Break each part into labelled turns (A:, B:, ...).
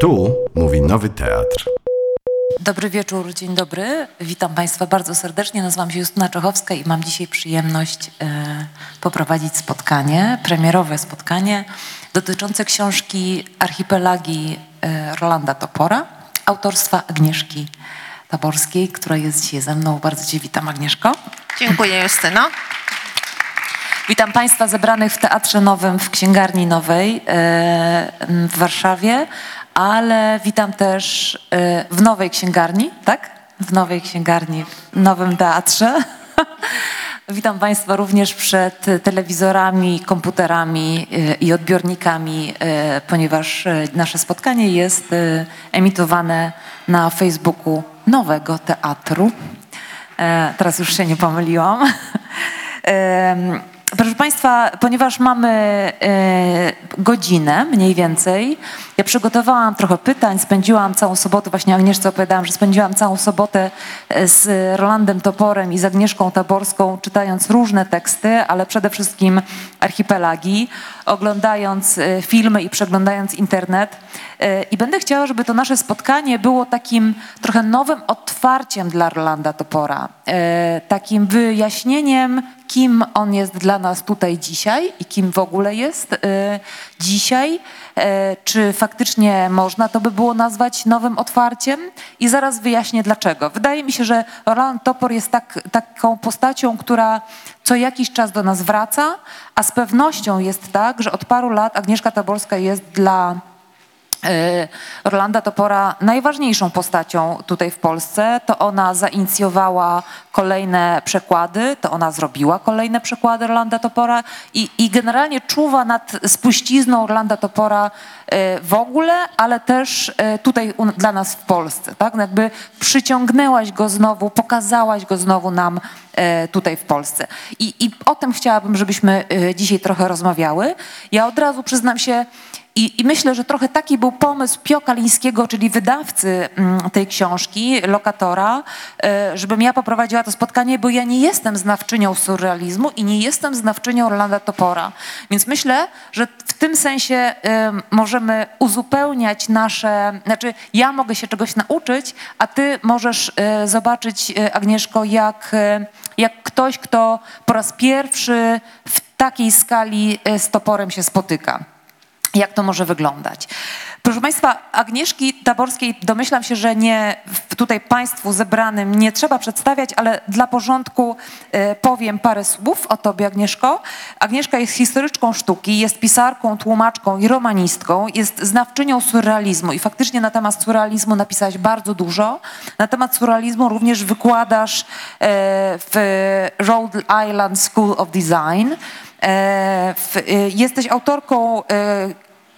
A: Tu mówi Nowy Teatr.
B: Dobry wieczór, dzień dobry. Witam Państwa bardzo serdecznie. Nazywam się Justyna Czechowska i mam dzisiaj przyjemność e, poprowadzić spotkanie, premierowe spotkanie dotyczące książki Archipelagi e, Rolanda Topora, autorstwa Agnieszki Taborskiej, która jest dzisiaj ze mną. Bardzo Cię witam, Agnieszko.
C: Dziękuję, Justyno.
B: Witam Państwa zebranych w Teatrze Nowym w Księgarni Nowej e, w Warszawie, ale witam też e, w Nowej Księgarni, tak? W Nowej Księgarni, w Nowym Teatrze. Witam Państwa również przed telewizorami, komputerami e, i odbiornikami, ponieważ nasze spotkanie jest emitowane na Facebooku Nowego Teatru. Teraz już się nie pomyliłam. Proszę Państwa, ponieważ mamy e, godzinę mniej więcej, ja przygotowałam trochę pytań, spędziłam całą sobotę, właśnie Agnieszce opowiadałam, że spędziłam całą sobotę e, z Rolandem Toporem i z Agnieszką Taborską, czytając różne teksty, ale przede wszystkim archipelagi, oglądając e, filmy i przeglądając internet. I będę chciała, żeby to nasze spotkanie było takim trochę nowym otwarciem dla Rolanda Topora, takim wyjaśnieniem, kim on jest dla nas tutaj dzisiaj i kim w ogóle jest dzisiaj. E, czy faktycznie można to by było nazwać nowym otwarciem? I zaraz wyjaśnię dlaczego. Wydaje mi się, że Roland Topor jest tak, taką postacią, która co jakiś czas do nas wraca, a z pewnością jest tak, że od paru lat Agnieszka Taborska jest dla Rolanda Topora najważniejszą postacią tutaj w Polsce. To ona zainicjowała kolejne przekłady, to ona zrobiła kolejne przekłady Rolanda Topora i, i generalnie czuwa nad spuścizną Rolanda Topora e, w ogóle, ale też e, tutaj dla nas w Polsce. Tak? No jakby przyciągnęłaś go znowu, pokazałaś go znowu nam tutaj w Polsce. I, I o tym chciałabym, żebyśmy dzisiaj trochę rozmawiały. Ja od razu przyznam się, i, I, myślę, że trochę taki był pomysł Pio Kalińskiego, czyli wydawcy mm, tej książki, lokatora, e, żebym ja poprowadziła to spotkanie, bo ja nie jestem znawczynią surrealizmu i nie jestem znawczynią Rolanda Topora. Więc myślę, że w tym sensie e, możemy uzupełniać nasze, znaczy ja mogę się czegoś nauczyć, a ty możesz e, zobaczyć, Agnieszko, jak, jak ktoś, kto po raz pierwszy w takiej skali z toporem się spotyka jak to może wyglądać. Proszę Państwa, Agnieszki Taborskiej domyślam się, że nie tutaj Państwu zebranym nie trzeba przedstawiać, ale dla porządku e, powiem parę słów o Tobie, Agnieszko. Agnieszka jest historyczką sztuki, jest pisarką, tłumaczką i romanistką, jest znawczynią surrealizmu i faktycznie na temat surrealizmu napisałaś bardzo dużo. Na temat surrealizmu również wykładasz e, w Rhode Island School of Design. E, jesteś autorką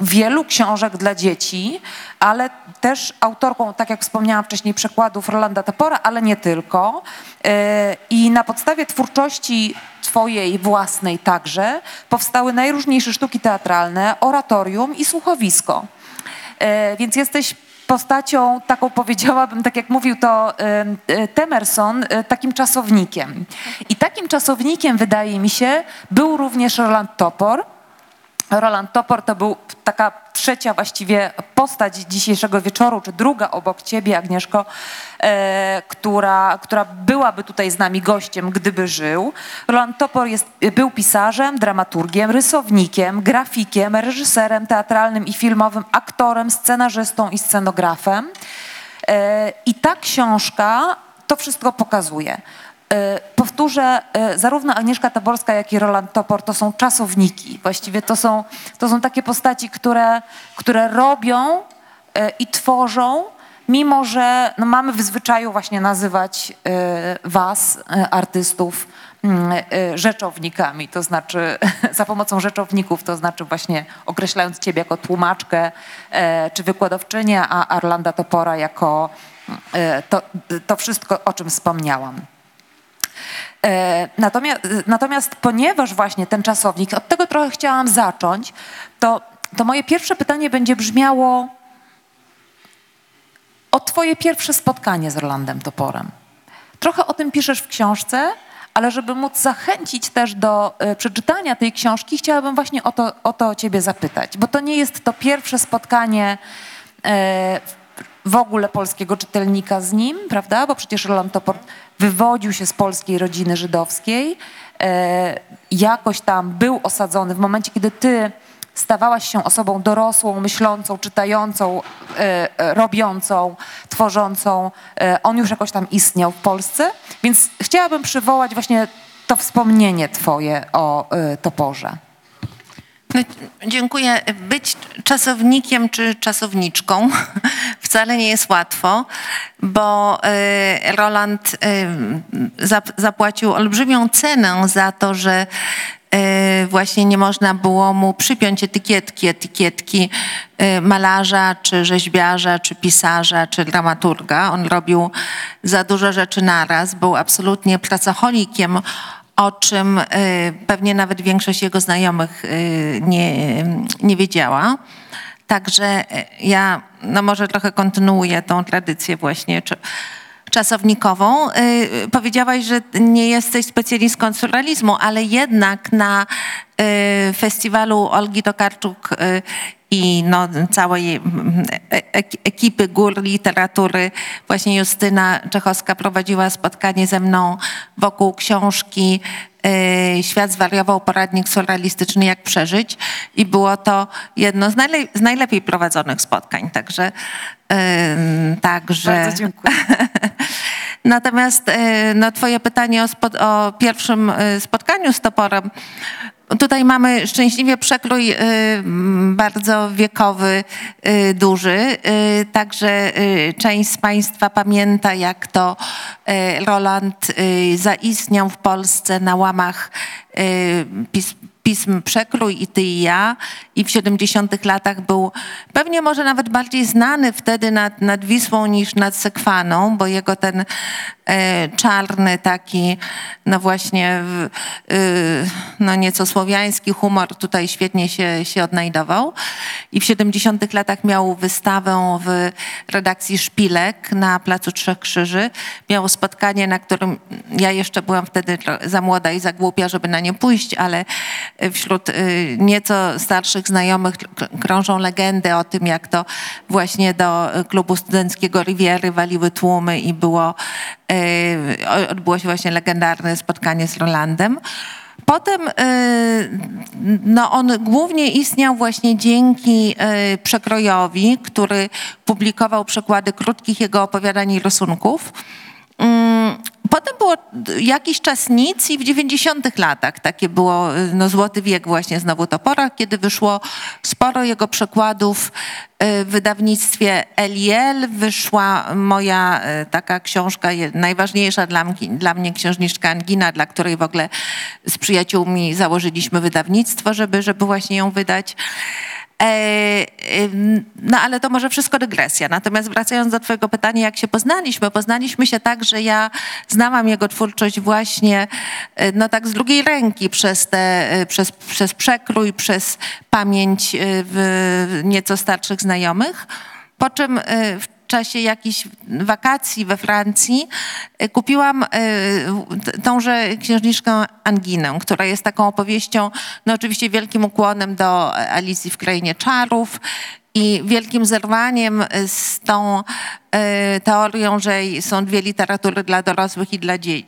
B: wielu książek dla dzieci, ale też autorką, tak jak wspomniałam wcześniej, przekładów Rolanda Topora, ale nie tylko. E, I na podstawie twórczości twojej własnej także powstały najróżniejsze sztuki teatralne, oratorium i słuchowisko. E, więc jesteś postacią, taką powiedziałabym, tak jak mówił to e, Temerson, takim czasownikiem. I takim czasownikiem, wydaje mi się, był również Roland Topor, Roland Topor to był taka trzecia właściwie postać dzisiejszego wieczoru, czy druga obok ciebie, Agnieszko, e, która, która byłaby tutaj z nami gościem, gdyby żył. Roland Topor jest, był pisarzem, dramaturgiem, rysownikiem, grafikiem, reżyserem teatralnym i filmowym, aktorem, scenarzystą i scenografem. E, I ta książka to wszystko pokazuje. E, powtórzę, e, zarówno Agnieszka Taborska, jak i Roland Topor to są czasowniki. Właściwie to są, to są takie postaci, które, które robią e, i tworzą, mimo że no, mamy w zwyczaju właśnie nazywać was, artystów, mm, rzeczownikami, to znaczy za pomocą rzeczowników, to znaczy właśnie określając ciebie jako tłumaczkę czy wykładowczynię, a Arlanda Topora jako to, to wszystko, o czym wspomniałam. E, natomiast, natomiast ponieważ właśnie ten czasownik, od tego trochę chciałam zacząć, to, to moje pierwsze pytanie będzie brzmiało o twoje pierwsze spotkanie z Rolandem Toporem. Trochę o tym piszesz w książce, ale żeby móc zachęcić też do y, przeczytania tej książki, chciałabym właśnie o to, o to ciebie zapytać, bo to nie jest to pierwsze spotkanie e, w ogóle polskiego czytelnika z nim, prawda? Bo przecież Roland Topor wywodził się z polskiej rodziny żydowskiej, e, jakoś tam był osadzony w momencie, kiedy ty stawałaś się osobą dorosłą, myślącą, czytającą, e, e, robiącą, tworzącą. On już jakoś tam istniał w Polsce, więc chciałabym przywołać właśnie to wspomnienie twoje o Toporze.
C: No, dziękuję. Być czasownikiem czy czasowniczką wcale nie jest łatwo, bo y, Roland y, zap- zapłacił olbrzymią cenę za to, że y, właśnie nie można było mu przypiąć etykietki, etykietki malarza, czy rzeźbiarza, czy pisarza, czy dramaturga. On robił za dużo rzeczy naraz, był absolutnie pracocholikiem, o czym y, pewnie nawet większość jego znajomych y, nie, nie wiedziała. Także y, ja no może trochę kontynuuję tą tradycję właśnie czasownikową. Powiedziałaś, że nie jesteś specjalistką surrealizmu, ale jednak na festiwalu Olgi Tokarczuk y, i no, całej e- ek- ekipy gór literatury. Właśnie Justyna Czechowska prowadziła spotkanie ze mną wokół książki Świat zwariował, poradnik surrealistyczny, jak przeżyć. I było to jedno z, najle- z najlepiej prowadzonych spotkań. Także, także
B: Bardzo dziękuję.
C: Natomiast e, no, twoje pytanie o, o pierwszym e, spotkaniu z toporem. Tutaj mamy szczęśliwie przekrój m, bardzo wiekowy, e, duży. E, Także część z Państwa pamięta, jak to Roland zaistniał w Polsce na łamach pism Przekrój i Ty i ja i w 70 latach był pewnie może nawet bardziej znany wtedy nad, nad Wisłą niż nad Sekwaną, bo jego ten e, czarny taki, no właśnie y, no nieco słowiański humor tutaj świetnie się, się odnajdował. I w 70 latach miał wystawę w redakcji Szpilek na Placu Trzech Krzyży. Miał spotkanie, na którym ja jeszcze byłam wtedy za młoda i za głupia, żeby na nie pójść, ale wśród y, nieco starszych znajomych krążą legendy o tym, jak to właśnie do klubu studenckiego Riviery waliły tłumy i było, y, odbyło się właśnie legendarne spotkanie z Rolandem. Potem y, no on głównie istniał właśnie dzięki przekrojowi, który publikował przekłady krótkich jego opowiadań i rysunków. Potem było jakiś czas nic i w 90 latach takie było y, no, złoty wiek właśnie znowu Topora, kiedy wyszło sporo jego przekładów y, w wydawnictwie Eliel. Wyszła moja y, taka książka, najważniejsza dla, dla mnie księżniczka Angina, dla której w ogóle z przyjaciółmi założyliśmy wydawnictwo, żeby, żeby właśnie ją wydać. E, ym, No ale to może wszystko dygresja. Natomiast wracając do twojego pytania, jak się poznaliśmy? Poznaliśmy się tak, że ja znałam jego twórczość właśnie e, no tak z drugiej ręki przez, te, e, przez, przez przekrój, przez pamięć e, nieco starszych znajomych. Po czym e, w czasie jakichś wakacji we Francji e, kupiłam e, tąże księżniczkę Anginę, która jest taką opowieścią, no oczywiście wielkim ukłonem do Alicji w Krainie Czarów i wielkim zerwaniem z tą e, teorią, że są dwie literatury dla dorosłych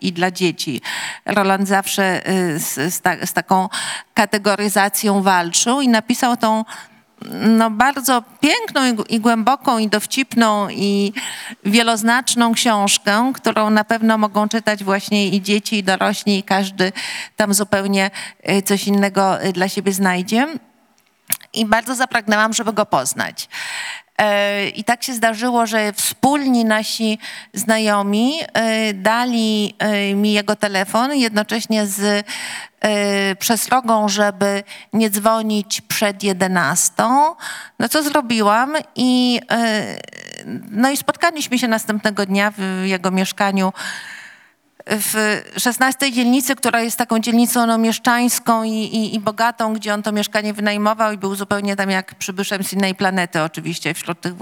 C: i dla, dzieci. Roland zawsze e, z, z, ta, z taką kategoryzacją walczył i napisał tą no, bardzo piękną i, głęboką, i dowcipną, i wieloznaczną książkę, którą na pewno mogą czytać właśnie i dzieci, i dorośli, i każdy tam zupełnie y, coś innego y, dla siebie znajdzie. I bardzo zapragnęłam, żeby go poznać. E, I tak się zdarzyło, że wspólni nasi znajomi e, dali e, mi jego telefon, jednocześnie z przestrogą, żeby nie dzwonić przed 11. No co zrobiłam i, no i spotkaliśmy się następnego dnia w jego mieszkaniu w 16 dzielnicy, która jest taką dzielnicą no, mieszczańską i, i, i bogatą, gdzie on to mieszkanie wynajmował i był zupełnie tam jak przybyszem z innej planety oczywiście wśród tych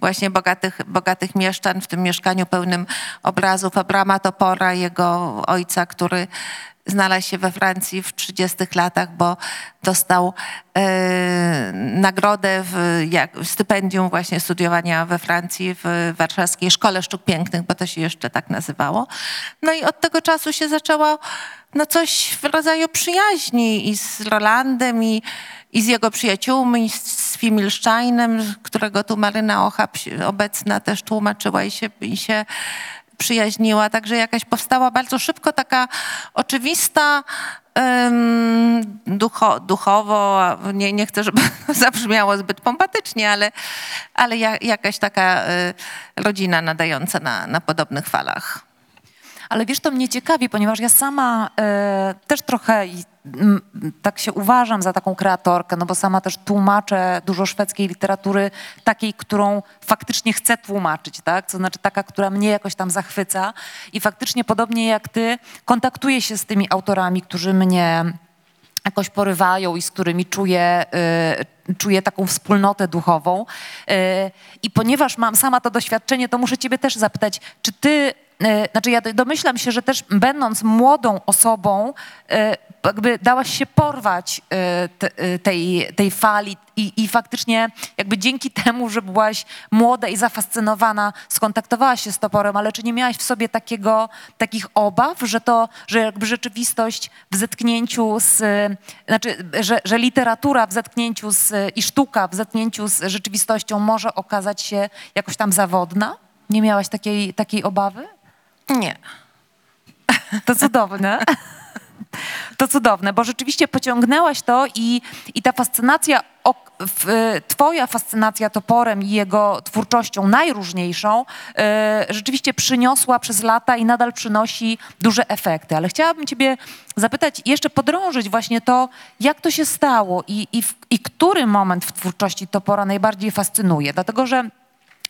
C: właśnie bogatych, bogatych mieszczan w tym mieszkaniu pełnym obrazów Abrama Topora, jego ojca, który znalazł się we Francji w 30 latach, bo dostał e, nagrodę, w, jak, stypendium właśnie studiowania we Francji w Warszawskiej Szkole Sztuk Pięknych, bo to się jeszcze tak nazywało. No i od tego czasu się zaczęło no coś w rodzaju przyjaźni i z Rolandem, i, i z jego przyjaciółmi, i z Fimilsteinem, którego tu Maryna Ochab obecna też tłumaczyła i się, i się przyjaźniła. Także jakaś powstała bardzo szybko taka oczywista ducho, duchowo, nie, nie chcę, żeby zabrzmiało zbyt pompatycznie, ale, ale ja, jakaś taka y, rodzina nadająca na, na podobnych falach.
B: Ale wiesz, to mnie ciekawi, ponieważ ja sama e, też trochę tak się uważam za taką kreatorkę, no bo sama też tłumaczę dużo szwedzkiej literatury, takiej, którą faktycznie chcę tłumaczyć, tak? To znaczy taka, która mnie jakoś tam zachwyca i faktycznie podobnie jak ty kontaktuję się z tymi autorami, którzy mnie jakoś porywają i z którymi czuję, y, czuję taką wspólnotę duchową. Y, I ponieważ mam sama to doświadczenie, to muszę ciebie też zapytać, czy ty znaczy ja domyślam się, że też będąc młodą osobą, e, jakby dałaś się porwać e, tej, tej fali i, i faktycznie jakby dzięki temu, że byłaś młoda i zafascynowana, skontaktowałaś się z toporem, ale czy nie miałaś w sobie takiego, takich obaw, że to, że jakby rzeczywistość w zetknięciu z, znaczy, że, że literatura w zetknięciu z, i sztuka w zetknięciu z rzeczywistością może okazać się jakoś tam zawodna? Nie miałaś takiej, takiej obawy?
C: Nie.
B: To cudowne. To cudowne, bo rzeczywiście pociągnęłaś to i, i ta fascynacja, twoja fascynacja toporem i jego twórczością najróżniejszą e, rzeczywiście przyniosła przez lata i nadal przynosi duże efekty. Ale chciałabym ciebie zapytać, jeszcze podrążyć właśnie to, jak to się stało i, i, i który moment w twórczości topora najbardziej fascynuje. Dlatego, że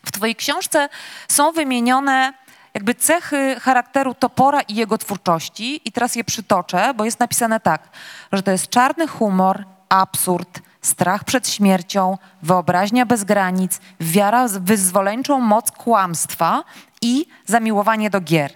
B: w twojej książce są wymienione jakby cechy charakteru Topora i jego twórczości. I teraz je przytoczę, bo jest napisane tak, że to jest czarny humor, absurd, strach przed śmiercią, wyobraźnia bez granic, wiara w wyzwoleńczą moc kłamstwa i zamiłowanie do gier.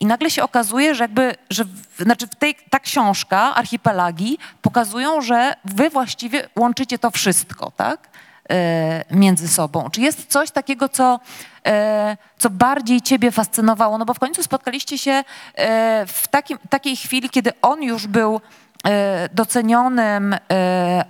B: I nagle się okazuje, że jakby, że znaczy w tej, ta książka, Archipelagi, pokazują, że wy właściwie łączycie to wszystko, tak? E, między sobą. Czy jest coś takiego, co, e, co bardziej ciebie fascynowało? No bo w końcu spotkaliście się e, w takim, takiej chwili, kiedy on już był docenionym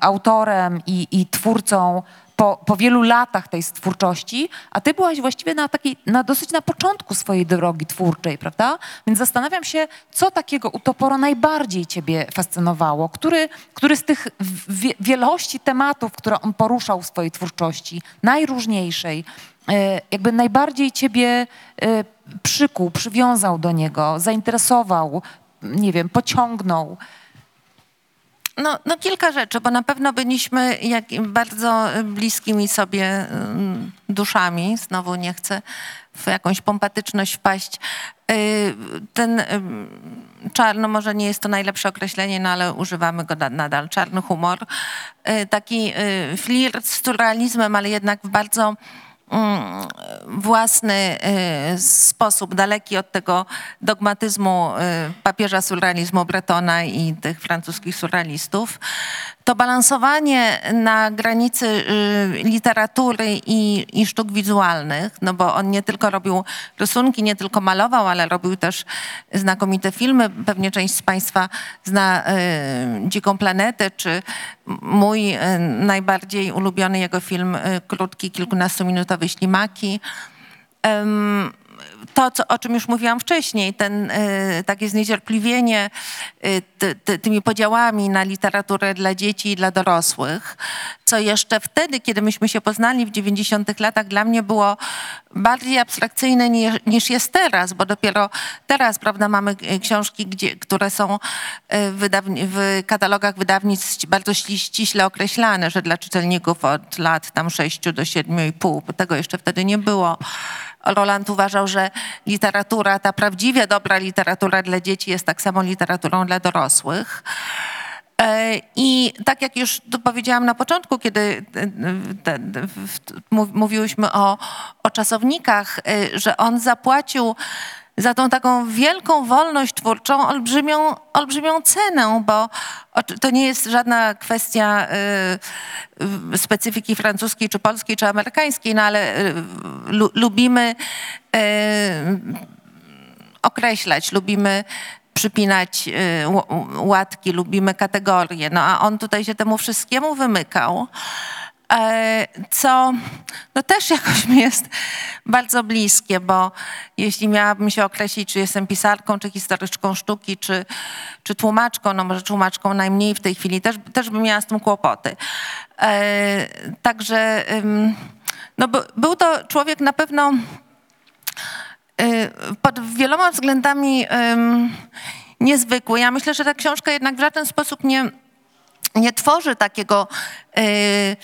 B: autorem i, i twórcą po, po wielu latach tej twórczości, a ty byłaś właściwie na, takiej, na dosyć na początku swojej drogi twórczej, prawda? Więc zastanawiam się, co takiego u Topora najbardziej ciebie fascynowało? Który, który z tych wie, wielości tematów, które on poruszał w swojej twórczości, najróżniejszej, e, jakby najbardziej ciebie e, przykuł, przywiązał do niego, zainteresował, nie wiem, pociągnął?
C: No, no kilka rzeczy, bo na pewno byliśmy jak, bardzo bliskimi sobie mm, duszami. Znowu nie chcę w jakąś pompatyczność wpaść. Y, ten czarno, może nie jest to najlepsze określenie, no ale używamy go nadal, czarny humor. Y, taki y, flirt z surrealizmem, ale jednak w bardzo własny y, sposób, daleki od tego dogmatyzmu y, papieża surrealizmu Bretona i tych francuskich surrealistów to balansowanie na granicy y, literatury i, i, sztuk wizualnych, no bo on nie tylko robił rysunki, nie tylko malował, ale robił też znakomite filmy. Pewnie część z Państwa zna y, Dziką Planetę, czy mój y, najbardziej ulubiony jego film, krótki, kilkunastominutowy Ślimaki to, co, o czym już mówiłam wcześniej, ten, y, takie zniecierpliwienie y, ty, ty, tymi podziałami na literaturę dla dzieci i dla dorosłych, co jeszcze wtedy, kiedy myśmy się poznali w 90 latach, dla mnie było bardziej abstrakcyjne niż, niż jest teraz, bo dopiero teraz, prawda, mamy książki, gdzie, które są wydawni, w katalogach wydawnictw bardzo ściśle określane, że dla czytelników od lat tam 6 do 7,5, bo tego jeszcze wtedy nie było. Roland uważał, że literatura, ta prawdziwie dobra literatura dla dzieci jest tak samo literaturą dla dorosłych. E, I tak jak już powiedziałam na początku, kiedy e, mówiłyśmy o, o czasownikach, e, że on zapłacił za tą taką wielką wolność twórczą olbrzymią, olbrzymią cenę, bo to nie jest żadna kwestia y, specyfiki francuskiej, czy polskiej, czy amerykańskiej, no ale y, lu, lubimy y, określać, lubimy przypinać łatki, lubimy kategorie. No a on tutaj się temu wszystkiemu wymykał. E, co no też jakoś mi jest bardzo bliskie, bo jeśli miałabym się określić, czy jestem pisarką, czy historyczką sztuki, czy, czy tłumaczką, no może tłumaczką najmniej w tej chwili, też, też bym miała z tym kłopoty. E, także no, był to człowiek na pewno y, pod wieloma względami niezwykły. Ja myślę, że ta książka jednak w żaden sposób nie, nie tworzy takiego y,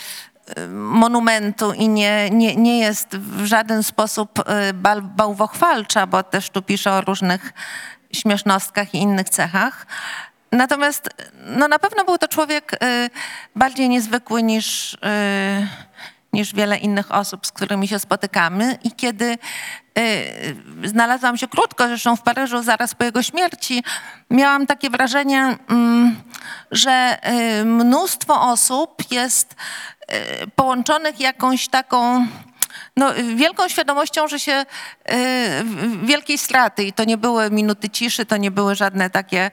C: monumentu i nie, nie, nie jest w żaden sposób y, bałwochwalcza, bo też tu pisze o różnych śmiesznostkach i innych cechach. Natomiast no na pewno był to człowiek y, bardziej niezwykły niż, y, niż wiele innych osób, z którymi się spotykamy. I kiedy znalazłam się krótko, zresztą w Paryżu zaraz po jego śmierci, miałam takie wrażenie, mm, że mnóstwo osób jest Y, połączonych jakąś taką no, wielką świadomością, że się y, wielkiej straty i to nie były minuty ciszy, to nie były żadne takie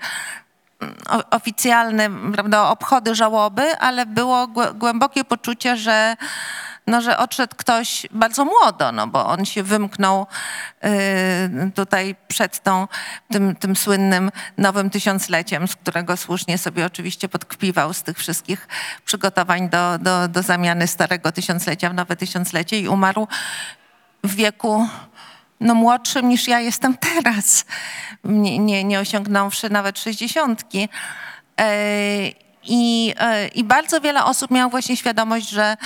C: mm, oficjalne prawda, obchody żałoby, ale było głębokie poczucie, że no, że odszedł ktoś bardzo młodo, no bo on się wymknął y, tutaj przed tą, tym, tym słynnym nowym tysiącleciem, z którego słusznie sobie oczywiście podkpiwał z tych wszystkich przygotowań do, do, do zamiany starego tysiąclecia w nowe tysiąclecie i umarł w wieku no, młodszym niż ja jestem teraz, nie, nie, nie osiągnąwszy nawet sześćdziesiątki. E, I, e, I bardzo wiele osób miało właśnie świadomość, że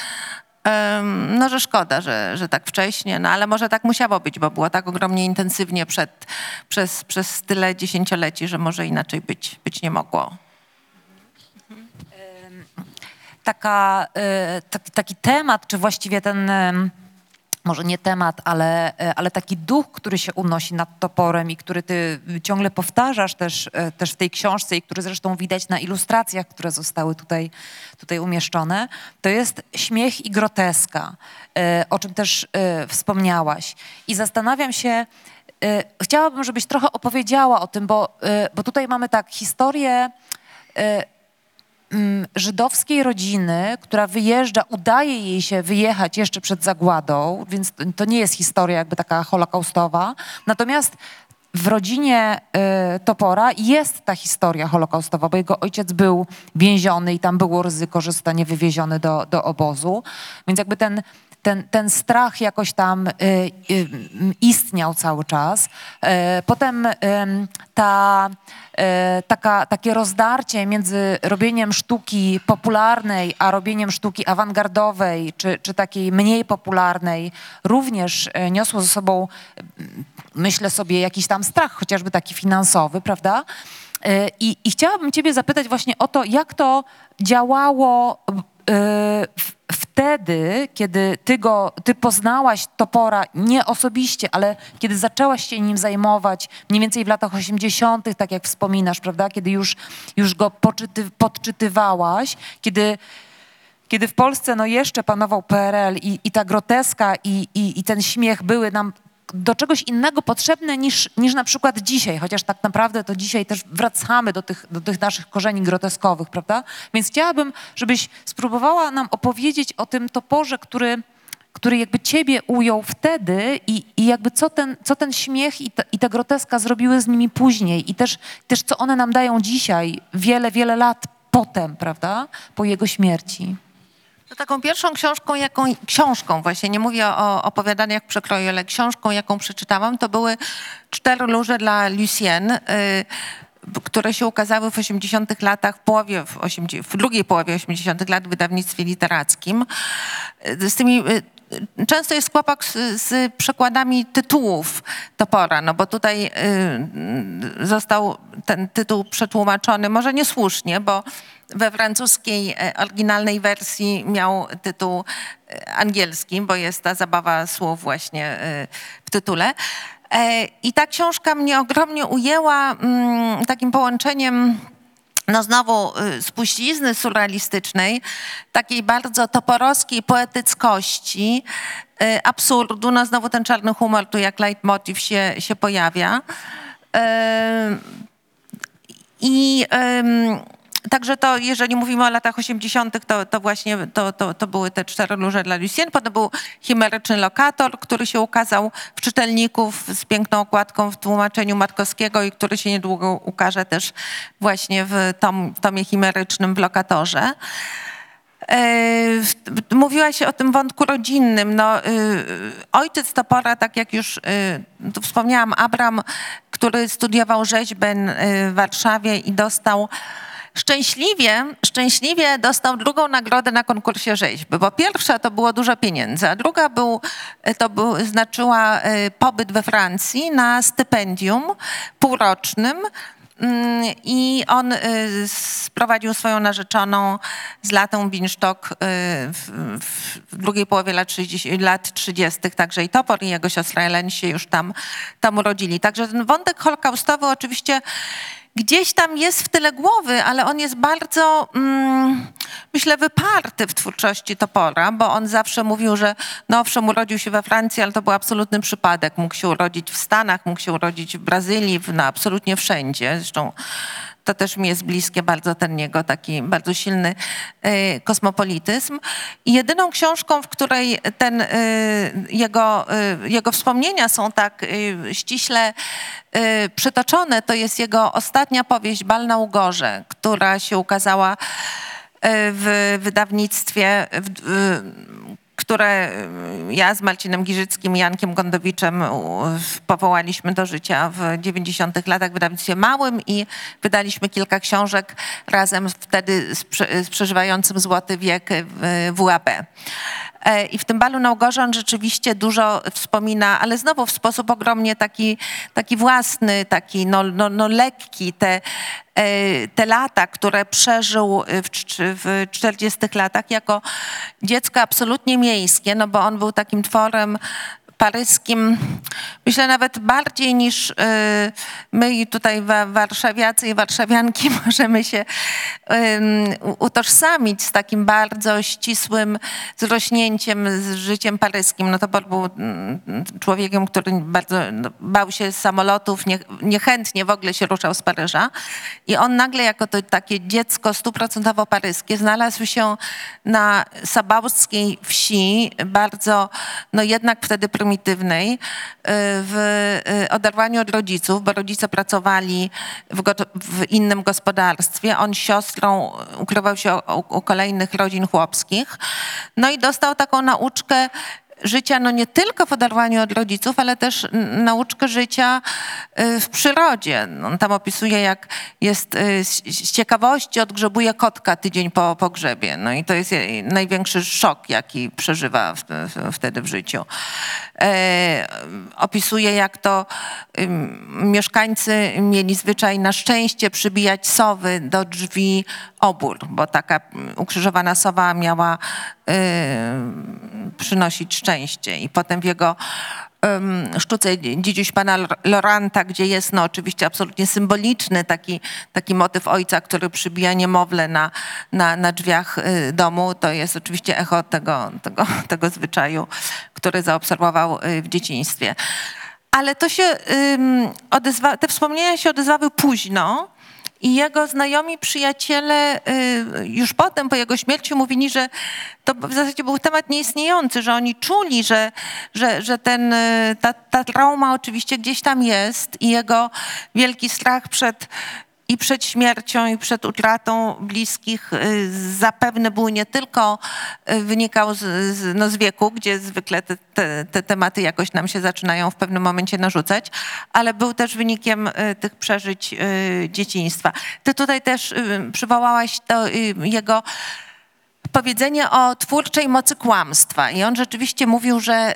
C: no, że szkoda, że, że tak wcześnie, no ale może tak musiało być, bo było tak ogromnie intensywnie przed, przez, przez tyle dziesięcioleci, że może inaczej być, być nie mogło.
B: Taka, e, taki, taki temat, czy właściwie ten może nie temat, ale, e, ale taki duch, który się unosi nad toporem i który ty ciągle powtarzasz też, e, też w tej książce i który zresztą widać na ilustracjach, które zostały tutaj, tutaj umieszczone, to jest śmiech i groteska, e, o czym też wspomniałaś. I zastanawiam się, chciałabym, żebyś trochę opowiedziała o tym, bo, bo tutaj mamy tak historię żydowskiej rodziny, która wyjeżdża, udaje jej się wyjechać jeszcze przed zagładą, więc to nie jest historia jakby taka holokaustowa. Natomiast w rodzinie y, Topora jest ta historia holokaustowa, bo jego ojciec był więziony i tam było ryzyko, że zostanie wywieziony do, do obozu. Więc jakby ten, ten, ten strach jakoś tam y, y, istniał cały czas. Y, potem ta, taka, takie rozdarcie między robieniem sztuki popularnej, a robieniem sztuki awangardowej, czy, czy takiej mniej popularnej, również niosło ze sobą, myślę sobie, jakiś tam strach, chociażby taki finansowy, prawda? I, I, chciałabym Ciebie zapytać właśnie o to, jak to działało w, wtedy, kiedy ty go, ty poznałaś Topora nie osobiście, ale kiedy zaczęłaś się nim zajmować, mniej więcej w latach 80., tak jak wspominasz, prawda, kiedy już, już go poczyty, podczytywałaś, kiedy kiedy w Polsce no jeszcze panował PRL i, i ta groteska i, i, i ten śmiech były nam do czegoś innego potrzebne niż, niż na przykład dzisiaj, chociaż tak naprawdę to dzisiaj też wracamy do tych, do tych naszych korzeni groteskowych, prawda? Więc chciałabym, żebyś spróbowała nam opowiedzieć o tym toporze, który, który jakby ciebie ujął wtedy i, i jakby co ten, co ten śmiech i ta, i ta groteska zrobiły z nimi później i też, też co one nam dają dzisiaj, wiele, wiele lat potem, prawda? Po jego śmierci.
C: To taką pierwszą książką, jaką, książką właśnie, nie mówię o opowiadaniach przekroju, ale książką, jaką przeczytałam, to były Cztery Luże dla Lucienne, y, które się ukazały w 80 latach, w, połowie, w, 80, w drugiej połowie 80 lat w wydawnictwie literackim. Y, z tymi y, często jest kłopak z, z, przekładami tytułów Topora, no bo tutaj y, został ten tytuł przetłumaczony, może niesłusznie, bo we francuskiej e, oryginalnej wersji miał tytuł e, angielski, bo jest ta zabawa słów właśnie e, w tytule. I ta książka mnie ogromnie ujęła mm, takim połączeniem no znowu spuścizny surrealistycznej, takiej bardzo toporowskiej poetyckości, absurdu, no znowu ten czarny humor tu jak leitmotiv się, się pojawia. I Także to, jeżeli mówimy o latach 80., to, to właśnie to, to, to były te cztery róże dla Lucien. Potem był chimeryczny lokator, który się ukazał w czytelników z piękną okładką w tłumaczeniu Markowskiego i który się niedługo ukaże też właśnie w, tom, tomie chimerycznym w lokatorze. E, mówiłaś o tym wątku rodzinnym. No, y, ojciec Topora, tak jak już y, tu wspomniałam, Abram, który studiował rzeźbę y, w Warszawie i dostał Szczęśliwie, szczęśliwie dostał drugą nagrodę na konkursie rzeźby, bo pierwsza to było dużo pieniędzy, a druga był, to był, znaczyła pobyt we Francji na stypendium półrocznym Mm, I on y, sprowadził swoją narzeczoną z latą Binsztok y, w, w drugiej połowie lat 30, lat 30. Także i Topor i jego siostra Ellen się już tam, tam urodzili. Także ten wątek holokaustowy oczywiście gdzieś tam jest w tyle głowy, ale on jest bardzo, mm, myślę, wyparty w twórczości Topora, bo on zawsze mówił, że no owszem, urodził się we Francji, ale to był absolutny przypadek. Mógł się urodzić w Stanach, mógł się urodzić w Brazylii, w, no absolutnie wszędzie. Zresztą to też mi jest bliskie bardzo ten jego taki bardzo silny y, kosmopolityzm. I jedyną książką, w której ten y, jego, y, jego wspomnienia są tak ściśle przytoczone, to jest jego ostatnia powieść Bal na Ugorze, która się ukazała w wydawnictwie, w, które y, ja z Marcinem Giżyckim i Jankiem Gondowiczem powołaliśmy do życia w 90 latach w wydawnictwie małym i wydaliśmy kilka książek razem wtedy z, z przeżywającym złoty wiek WAB. E, I w tym balu on rzeczywiście dużo wspomina, ale znowu w sposób ogromnie taki, taki własny, taki no, no, no lekki. Te, e, te lata, które przeżył w, w 40 latach jako dziecko absolutnie miejskie, no bo on był takim tworem paryskim, myślę nawet bardziej niż y, my tutaj warszawiacy i warszawianki możemy się utożsamić z takim bardzo ścisłym zrośnięciem z życiem paryskim. No to był mm, człowiekiem, który bardzo no, bał się samolotów, nie, niechętnie w ogóle się ruszał z Paryża i on nagle jako to takie dziecko stuprocentowo paryskie znalazł się na sabałskiej wsi, bardzo, no jednak wtedy prymitywnej y, w y, oderwaniu od rodziców, bo rodzice pracowali w, w innym gospodarstwie. On siostrą ukrywał się u kolejnych rodzin chłopskich. No i dostał taką nauczkę życia no nie tylko w oderwaniu od rodziców, ale też nauczkę życia y, w przyrodzie. On tam opisuje, jak jest y, z ciekawości odgrzebuje kotka tydzień po pogrzebie. No i to jest największy szok, jaki przeżywa wtedy w życiu. E, opisuje, jak to mieszkańcy mieli zwyczaj na szczęście przybijać sowy do drzwi obór, bo taka ukrzyżowana sowa miała przynosić szczęście. I potem w jego sztuce Dzidziuś pana Loranta, gdzie jest no oczywiście absolutnie symboliczny taki, taki motyw ojca, który przybija niemowlę na, na, na drzwiach y, domu, to jest oczywiście echo tego, tego, tego zwyczaju, który zaobserwował y, w dzieciństwie. Ale to się odezwa, te wspomnienia się odezwały późno, i jego znajomi, przyjaciele y, już potem, po jego śmierci, mówili, że to w zasadzie był temat nieistniejący, że oni czuli, że, że, że ten, y, ta, ta trauma oczywiście gdzieś tam jest i jego wielki strach przed i przed śmiercią, i przed utratą bliskich y, zapewne był nie tylko y, wynikał z, z, no z wieku, gdzie zwykle te, te, te, tematy jakoś nam się zaczynają w pewnym momencie narzucać, ale był też wynikiem y, tych przeżyć dzieciństwa. Ty tutaj też przywołałaś to jego powiedzenie o twórczej mocy kłamstwa i on rzeczywiście mówił, że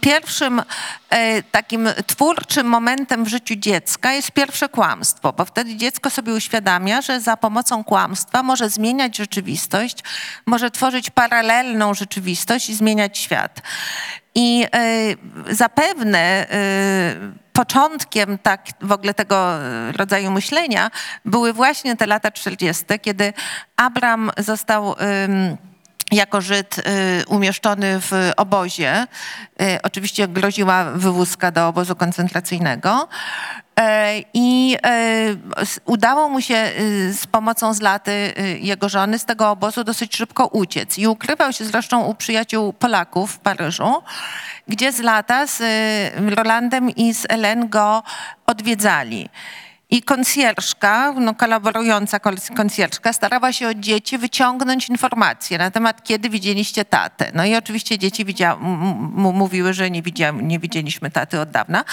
C: pierwszym e, takim twórczym momentem w życiu dziecka jest pierwsze kłamstwo, bo wtedy dziecko sobie uświadamia, że za pomocą kłamstwa może zmieniać rzeczywistość, może tworzyć paralelną rzeczywistość i zmieniać świat. I e, zapewne e, początkiem tak w ogóle tego rodzaju myślenia były właśnie te lata 40., kiedy Abram został jako Żyd y, umieszczony w obozie. Y, oczywiście groziła wywózka do obozu koncentracyjnego. E, I e, udało mu się y, z pomocą Zlaty, y, jego żony, z tego obozu dosyć szybko uciec. I ukrywał się zresztą u przyjaciół Polaków w Paryżu, gdzie z y, Rolandem i z Ellen go odwiedzali. I konsjerżka, no kolaborująca kol- konsjerżka starała się od dzieci wyciągnąć informacje na temat, kiedy widzieliście tatę. No i oczywiście dzieci widzia- mówiły, że nie, widzia- nie widzieliśmy taty od dawna,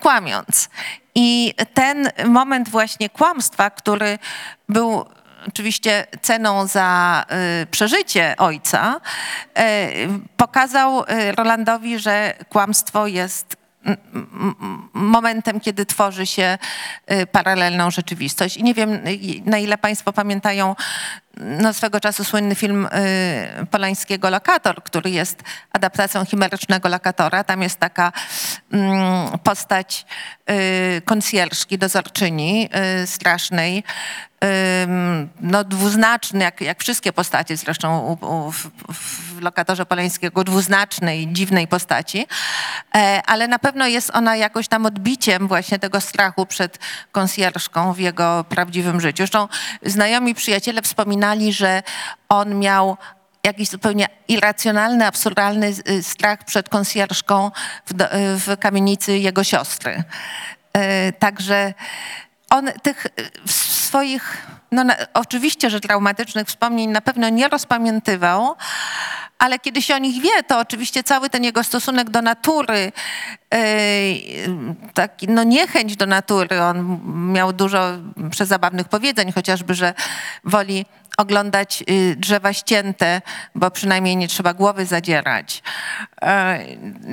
C: kłamiąc. I ten moment właśnie kłamstwa, który był oczywiście ceną za y, przeżycie ojca, y, pokazał y, Rolandowi, że kłamstwo jest momentem, kiedy tworzy się y, paralelną rzeczywistość. I nie wiem, y, na ile Państwo pamiętają no, swego czasu słynny film y, Polańskiego Lokator, który jest adaptacją chimerycznego Lokatora. Tam jest taka mm, postać y, konsjerżki, dozorczyni y, strasznej, no, dwuznaczny, jak, jak wszystkie postacie zresztą u, u, w, w lokatorze Polańskiego, dwuznacznej, dziwnej postaci, e, ale na pewno jest ona jakoś tam odbiciem właśnie tego strachu przed konsjerżką w jego prawdziwym życiu. Zresztą znajomi przyjaciele że on miał jakiś zupełnie irracjonalny, absurdalny y, strach przed konsjerżką w, y, w kamienicy jego siostry. E, Także on tych y, swoich, no na, oczywiście, że traumatycznych wspomnień na pewno nie rozpamiętywał, ale kiedy się o nich wie, to oczywiście cały ten jego stosunek do natury, taki, no niechęć do natury, on miał dużo przezabawnych powiedzeń, chociażby, że woli oglądać y, drzewa ścięte, bo przynajmniej nie trzeba głowy zadzierać. E,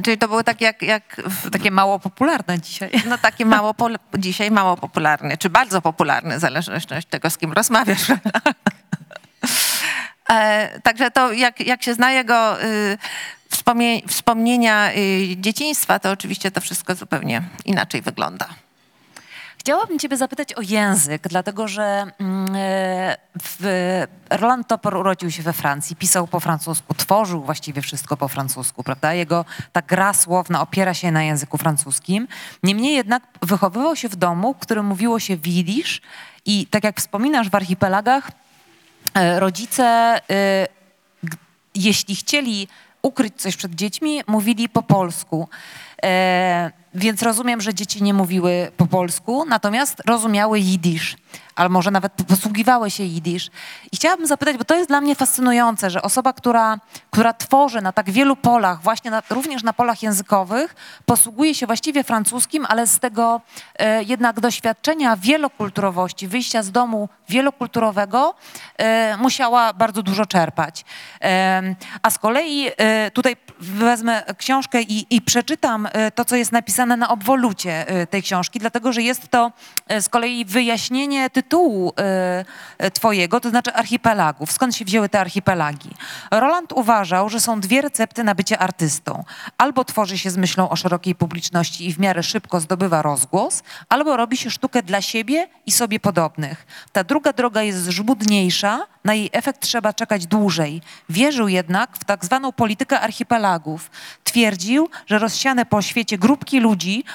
C: Czyli to było tak jak, jak w
B: Takie mało popularne dzisiaj.
C: no takie mało pol- dzisiaj mało popularne, czy bardzo popularne, w zależności od tego, z kim rozmawiasz. e, także to, jak, jak się zna jego y, wspomnie, wspomnienia y, dzieciństwa, to oczywiście to wszystko zupełnie inaczej wygląda.
B: Chciałabym ciebie zapytać o język, dlatego że mm, e, w, Roland Topor urodził się we Francji, pisał po francusku, tworzył właściwie wszystko po francusku, prawda? Jego ta gra słowna opiera się na języku francuskim. Niemniej jednak wychowywał się w domu, w którym mówiło się widzisz i tak jak wspominasz w archipelagach, e, rodzice, e, jeśli chcieli ukryć coś przed dziećmi, mówili po polsku. E, więc rozumiem, że dzieci nie mówiły po polsku, natomiast rozumiały jidysz, albo może nawet posługiwały się jidysz. I chciałabym zapytać, bo to jest dla mnie fascynujące, że osoba, która, która tworzy na tak wielu polach, właśnie na, również na polach językowych, posługuje się właściwie francuskim, ale z tego e, jednak doświadczenia wielokulturowości, wyjścia z domu wielokulturowego, e, musiała bardzo dużo czerpać. Em, a z kolei e, tutaj wezmę książkę i, i przeczytam e, to, co jest napisane na obwolucie e, tej książki, dlatego że jest to e, z kolei wyjaśnienie tytułu e, twojego, to znaczy archipelagów. Skąd się wzięły te archipelagi? Roland uważał, że są dwie recepty na bycie artystą. Albo tworzy się z myślą o szerokiej publiczności i w miarę szybko zdobywa rozgłos, albo robi się sztukę dla siebie i sobie podobnych. Ta druga droga jest żmudniejsza, na jej efekt trzeba czekać dłużej. Wierzył jednak w tak zwaną politykę archipelagów. Twierdził, że rozsiane po świecie grupki ludzi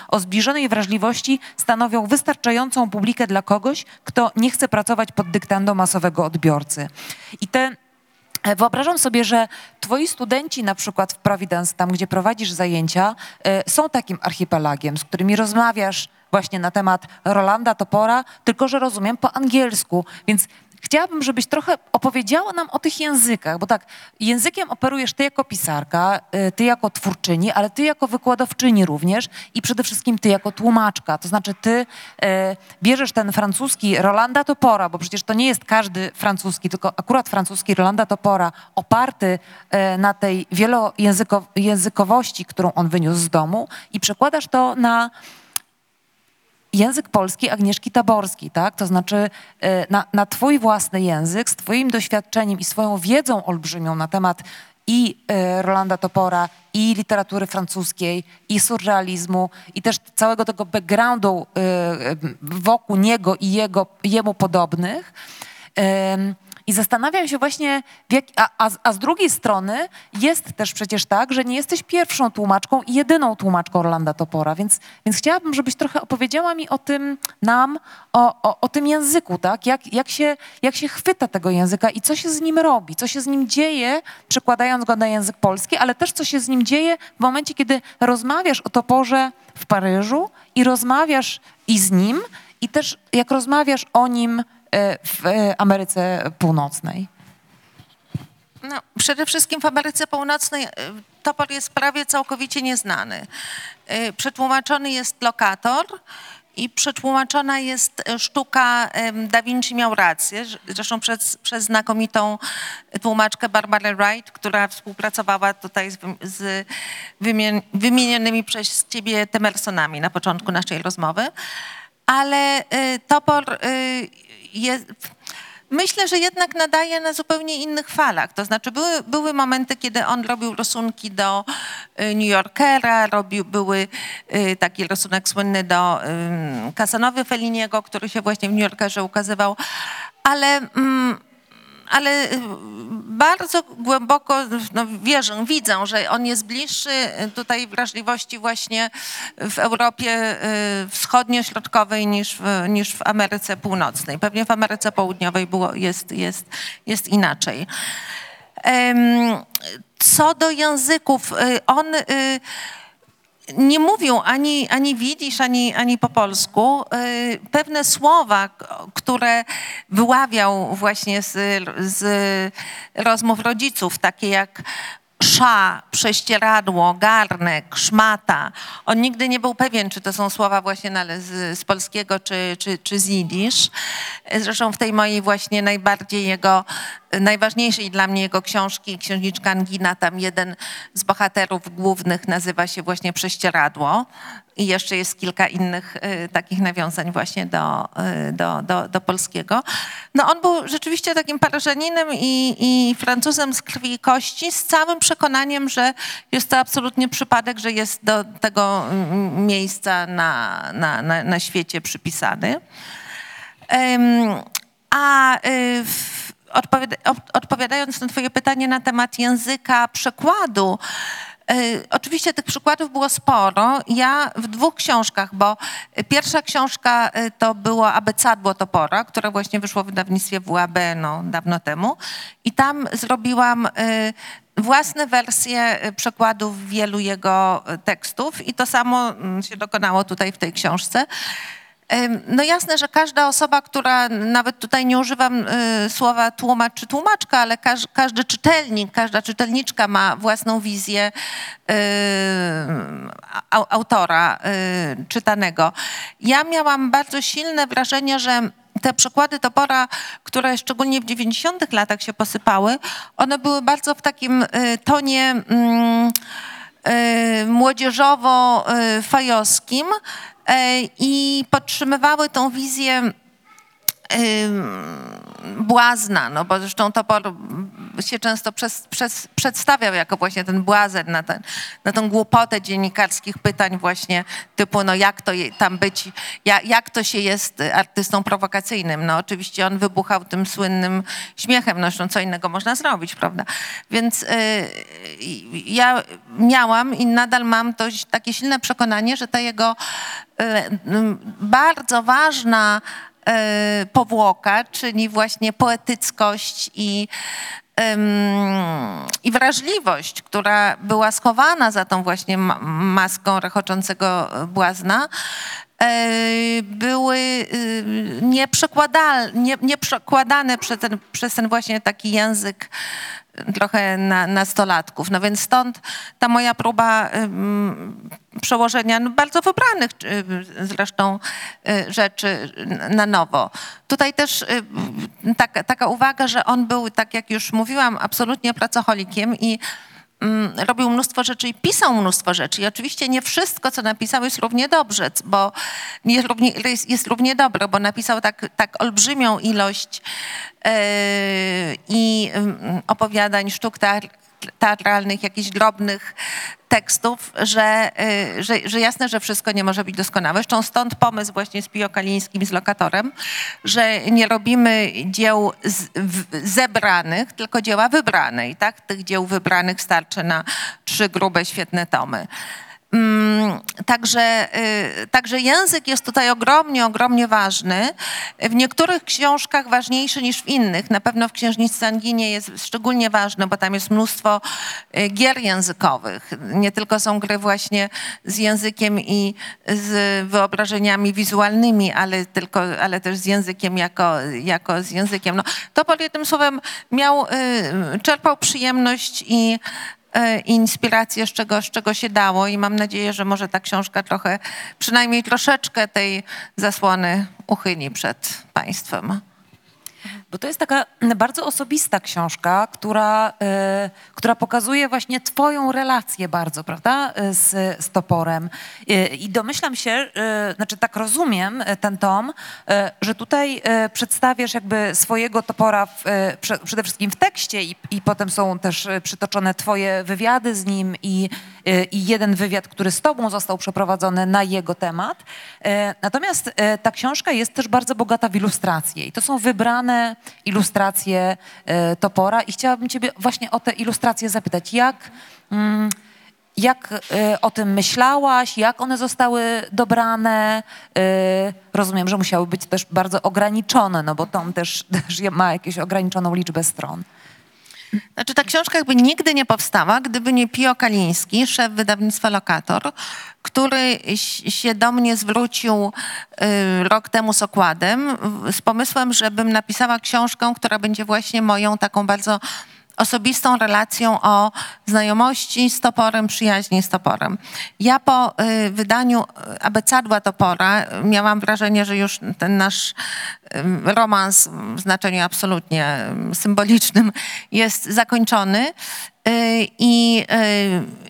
B: o zbliżonej wrażliwości stanowią wystarczającą publikę dla kogoś, kto nie chce pracować pod dyktando masowego odbiorcy. I te E, Wyobrażam sobie, że twoi studenci na przykład w Providence, tam gdzie prowadzisz zajęcia, e, są takim archipelagiem, z którymi rozmawiasz właśnie na temat Rolanda Topora, tylko że rozumiem po angielsku. Więc chciałabym, żebyś trochę opowiedziała nam o tych językach, bo tak, językiem operujesz ty jako pisarka, y, ty jako twórczyni, ale ty jako wykładowczyni również i przede wszystkim ty jako tłumaczka. To znaczy ty y, bierzesz ten francuski Rolanda Topora, bo przecież to nie jest każdy francuski, tylko akurat francuski Rolanda Topora oparty y, na tej wielojęzykowości, którą on wyniósł z domu i przekładasz to na język polski Agnieszki Taborskiej, tak? To znaczy e, na, na twój własny język, z twoim doświadczeniem i swoją wiedzą olbrzymią na temat i e, Rolanda Topora, i literatury francuskiej, i surrealizmu, i też całego tego backgroundu e, wokół niego i jego, jemu podobnych. I zastanawiam się właśnie, jak, a, a, a, z drugiej strony jest też przecież tak, że nie jesteś pierwszą tłumaczką i jedyną tłumaczką Rolanda Topora, więc, więc chciałabym, żebyś trochę opowiedziała mi o tym, nam, o, o, o tym języku, tak? Jak, jak, się, jak się chwyta tego języka i co się z nim robi, co się z nim dzieje, przekładając go na język polski, ale też co się z nim dzieje w momencie, kiedy rozmawiasz o Toporze w Paryżu i rozmawiasz i z nim, i też jak rozmawiasz o nim w Ameryce Północnej?
C: No, przede wszystkim w Ameryce Północnej e, topor jest prawie całkowicie nieznany. E, przetłumaczony jest lokator i przetłumaczona jest sztuka Da Vinci miał rację, zresztą przez, przez znakomitą tłumaczkę Barbarę Wright, która współpracowała tutaj z, z wymienionymi przez ciebie Temersonami na początku naszej rozmowy. Ale topor jest, myślę, że jednak nadaje na zupełnie innych falach. To znaczy były, były momenty, kiedy on robił rysunki do y, New Yorkera, robił, były y, taki rysunek słynny do Casanowy Feliniego, który się właśnie w New Yorkerze ukazywał, ale mm, ale y, bardzo głęboko no, wierzę, widzę, że on jest bliższy tutaj wrażliwości właśnie w Europie y, wschodnio-środkowej niż w, niż w Ameryce Północnej. Pewnie w Ameryce Południowej było, jest, jest, jest inaczej. Co do języków, y, on nie mówią ani, ani widzisz, ani, ani po polsku. Y, pewne słowa, które wyławiał właśnie z, z rozmów rodziców, takie jak sza, prześcieradło, garnek, szmata. On nigdy nie był pewien, czy to są słowa właśnie z, z polskiego, czy, czy, czy z jidysz. Zresztą w tej mojej właśnie najbardziej jego, najważniejszej dla mnie jego książki, księżniczka Angina, tam jeden z bohaterów głównych nazywa się właśnie Prześcieradło. I jeszcze jest kilka innych y, takich nawiązań właśnie do, y, do, do, do, polskiego. No on był rzeczywiście takim paryżaninem i, i Francuzem z krwi i kości, z całym przekonaniem, że jest to absolutnie przypadek, że jest do tego miejsca na, na, na, na świecie przypisany. A y, odpowiadając na Twoje pytanie na temat języka przekładu, oczywiście tych przykładów było sporo. Ja w dwóch książkach, bo pierwsza książka e, to było Abecadło Topora, które właśnie wyszło w wydawnictwie WAB no, dawno temu. I tam zrobiłam e, własne wersje przekładów wielu jego tekstów i to samo mm, się dokonało tutaj w tej książce. No jasne, że każda osoba, która, nawet tutaj nie używam y, słowa tłumacz czy tłumaczka, ale każ, każdy czytelnik, każda czytelniczka ma własną wizję y, autora y, czytanego. Ja miałam bardzo silne wrażenie, że te przykłady topora, które szczególnie w 90 latach się posypały, one były bardzo w takim tonie mm, młodzieżowo-fajowskim, i podtrzymywały tą wizję błazna, no bo zresztą Topor się często przez, przez, przedstawiał jako właśnie ten błazen na, ten, na tą głupotę dziennikarskich pytań właśnie typu no jak to tam być, jak, jak to się jest artystą prowokacyjnym. No oczywiście on wybuchał tym słynnym śmiechem, no zresztą co innego można zrobić, prawda? Więc y, ja miałam i nadal mam to takie silne przekonanie, że ta jego y, bardzo ważna powłoka, czyli właśnie poetyckość i, i wrażliwość, która była schowana za tą właśnie maską rechoczącego błazna, e, były y, nieprzekładal- nie, nieprzekładane przez ten, przez ten właśnie taki język trochę na, nastolatków. No więc stąd ta moja próba przełożenia no bardzo wybranych zresztą y, rzeczy na nowo. Tutaj też y, taka, taka uwaga, że on był, tak jak już mówiłam, absolutnie pracocholikiem i robił mnóstwo rzeczy i pisał mnóstwo rzeczy. I oczywiście nie wszystko, co napisał, jest równie dobrze, bo jest równie, jest, równie dobre, bo napisał tak, tak olbrzymią ilość e, i mm, opowiadań, sztuk teatr- teatralnych, jakichś drobnych tekstów, że, y, że, że jasne, że wszystko nie może być doskonałe. Zresztą stąd pomysł właśnie z Pio Kalińskim, z Lokatorem, że nie robimy dzieł z, w, zebranych, tylko dzieła wybrane. I tak tych dzieł wybranych starczy na trzy grube, świetne tomy. Mm, Także, y, także język jest tutaj ogromnie, ogromnie ważny. W niektórych książkach ważniejszy niż w innych. Na pewno w Księżniczce Anginie jest szczególnie ważny, bo tam jest mnóstwo y, gier językowych. Nie tylko są gry właśnie z językiem i z wyobrażeniami wizualnymi, ale, tylko, ale też z językiem jako, jako z językiem. No, to pod jednym słowem miał, y, czerpał przyjemność i inspirację, z czego, z czego się dało i mam nadzieję, że może ta książka trochę, przynajmniej troszeczkę tej zasłony uchyli przed państwem.
B: Bo to jest taka bardzo osobista książka, która, e, która pokazuje właśnie twoją relację bardzo, prawda, e, z, z toporem. E, I domyślam się, znaczy tak rozumiem ten tom, że tutaj przedstawiasz jakby swojego topora w, prze, przede wszystkim w tekście i, i potem są też przytoczone twoje wywiady z nim i, i jeden wywiad, który z tobą został przeprowadzony na jego temat. Natomiast ta książka jest też bardzo bogata w ilustracje i to są wybrane ilustracje e, Topora i chciałabym ciebie właśnie o te ilustracje zapytać. Jak, mm, jak e, o tym myślałaś? Jak one zostały dobrane? E, Rozumiem, że musiały być też bardzo ograniczone, no bo tom też, też ma jakąś ograniczoną liczbę stron.
C: Znaczy ta książka jakby nigdy nie powstała, gdyby nie Pio Kaliński, szef wydawnictwa Lokator, który się do mnie zwrócił y, rok temu z okładem z pomysłem, żebym napisała książkę, która będzie właśnie moją taką bardzo osobistą relacją o znajomości z toporem, przyjaźni z toporem. Ja po y, wydaniu y, abecadła topora y, miałam wrażenie, że już ten nasz romans w znaczeniu absolutnie ym, symbolicznym jest zakończony i,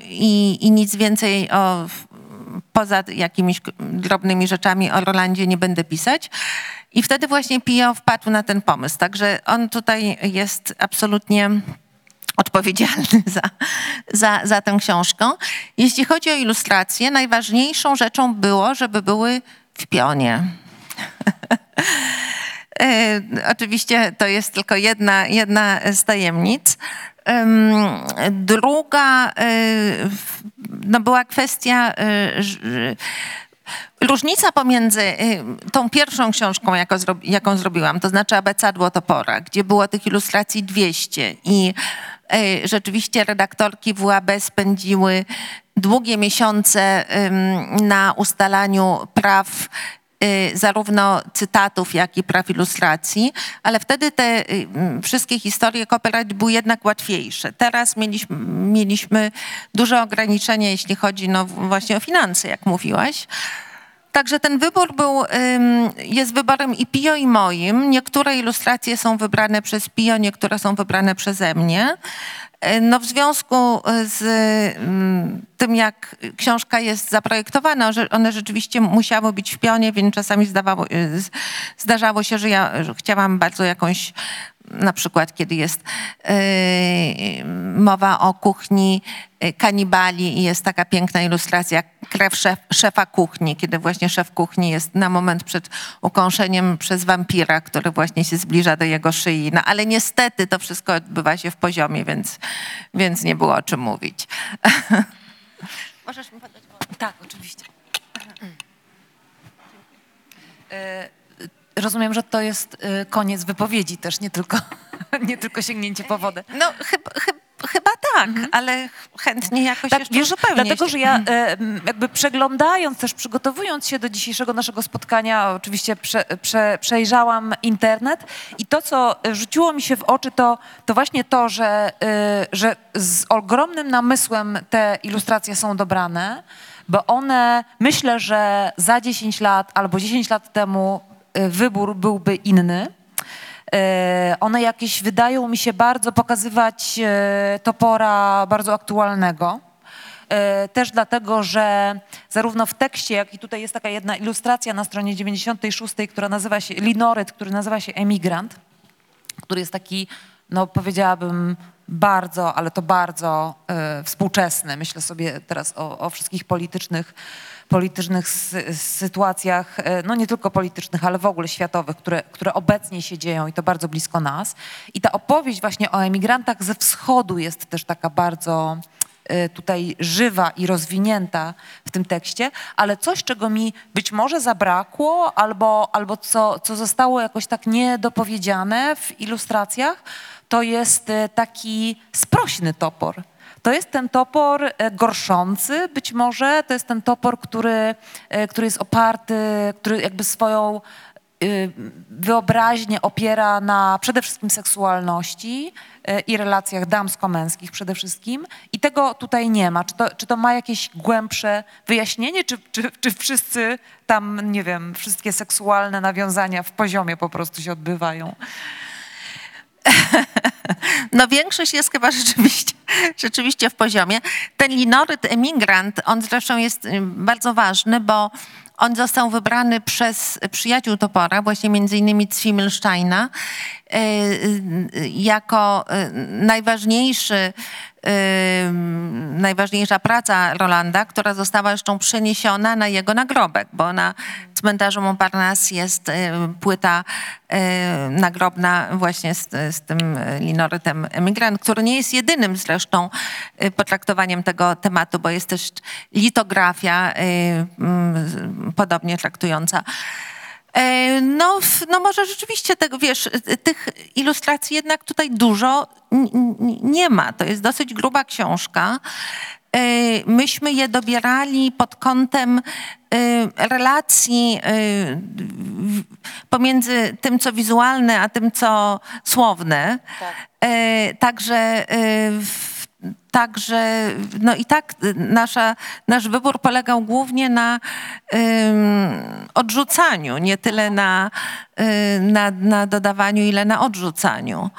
C: i, i nic więcej o poza jakimiś drobnymi rzeczami o Rolandzie nie będę pisać. I wtedy właśnie Pio wpadł na ten pomysł. Także on tutaj jest absolutnie odpowiedzialny za, za, za tę książkę. Jeśli chodzi o ilustracje, najważniejszą rzeczą było, żeby były w pionie. E, Oczywiście to jest tylko jedna, jedna z tajemnic. Druga e, no była kwestia e, ż- Różnica pomiędzy tą pierwszą książką, jaką, zrobi, jaką zrobiłam, to znaczy Abecadło Topora, gdzie było tych ilustracji 200 i rzeczywiście redaktorki WAB spędziły długie miesiące na ustalaniu praw zarówno cytatów, jak i praw ilustracji, ale wtedy te y, wszystkie historie copyright były jednak łatwiejsze. Teraz mieliśmy, mieliśmy duże ograniczenia, jeśli chodzi no, właśnie o finanse, jak mówiłaś. Także ten wybór był, jest wyborem i Pio i moim. Niektóre ilustracje są wybrane przez Pio, niektóre są wybrane przeze mnie. Y, No w związku z ym, tym, jak książka jest zaprojektowana, one rzeczywiście musiały być w pionie, więc czasami zdawało, z- zdarzało się, że ja chciałam bardzo jakąś na przykład kiedy jest yy, mowa o kuchni yy, kanibali i jest taka piękna ilustracja krew szef, szefa kuchni, kiedy właśnie szef kuchni jest na moment przed ukąszeniem przez wampira, który właśnie się zbliża do jego szyi. No ale niestety to wszystko odbywa się w poziomie, więc, więc nie było o czym mówić. Możesz mi podać?
B: Tak, oczywiście. Rozumiem, że to jest e, koniec wypowiedzi też, nie tylko, nie tylko sięgnięcie po wodę.
C: No chyba, chyba chyba tak, ale chętnie jakoś
B: Tak,
C: jeszcze
B: wiesz,
C: uzupełnię.
B: dlatego, że ja e, m, jakby przeglądając też, przygotowując się do dzisiejszego naszego spotkania, oczywiście prze, prze, przejrzałam internet i to, co rzuciło mi się w oczy, to, to właśnie to, że, e, że z ogromnym namysłem te ilustracje są dobrane, bo one, myślę, że za 10 lat albo 10 lat temu wybór byłby inny. E, One jakieś wydają mi się bardzo pokazywać e, topora bardzo aktualnego. E, Też dlatego, że zarówno w tekście, jak i tutaj jest taka jedna ilustracja na stronie 96, która nazywa się Linoryt, który nazywa się Emigrant, który jest taki, no powiedziałabym, bardzo, ale to bardzo e, współczesny. Myślę sobie teraz o, o wszystkich politycznych, politycznych sy, sytuacjach, e, no nie tylko politycznych, ale w ogóle światowych, które, które obecnie się dzieją i to bardzo blisko nas. I ta opowieść właśnie o emigrantach ze wschodu jest też taka bardzo e, tutaj żywa i rozwinięta w tym tekście, ale coś, czego mi być może zabrakło, albo, albo co, co zostało jakoś tak niedopowiedziane w ilustracjach, to jest e, taki sprośny topor. To jest ten topor e, gorszący być może, to jest ten topor, który, e, który jest oparty, który jakby swoją y, wyobraźnię opiera na przede wszystkim seksualności y, i relacjach damsko-męskich przede wszystkim. I tego tutaj nie ma. Czy to, czy to ma jakieś głębsze wyjaśnienie, czy, czy, czy wszyscy tam, nie wiem, wszystkie seksualne nawiązania w poziomie po prostu się odbywają?
C: No większość jest chyba rzeczywiście, rzeczywiście w poziomie. Ten linoryt emigrant, on zresztą jest y, bardzo ważny, bo on został wybrany przez przyjaciół Topora, właśnie między innymi Zwimmelsteina, jako y, najważniejszy, y, najważniejsza praca Rolanda, która została zresztą przeniesiona na jego nagrobek, bo na cmentarzu Montparnasse jest y, płyta y, nagrobna właśnie z, z tym y, linorytem emigrant, który nie jest jedynym zresztą y, potraktowaniem tego tematu, bo jest też litografia y, podobnie traktująca. E, No, no może rzeczywiście tego, wiesz, y, tych ilustracji jednak tutaj dużo nie ma. To jest dosyć gruba książka. E, Myśmy je dobierali pod kątem relacji pomiędzy tym, co wizualne, a tym, co słowne. E, Także w- Także, no i tak y, nasza, nasz wybór polegał głównie na ym, odrzucaniu, nie tyle na, y, na, na dodawaniu, ile na odrzucaniu.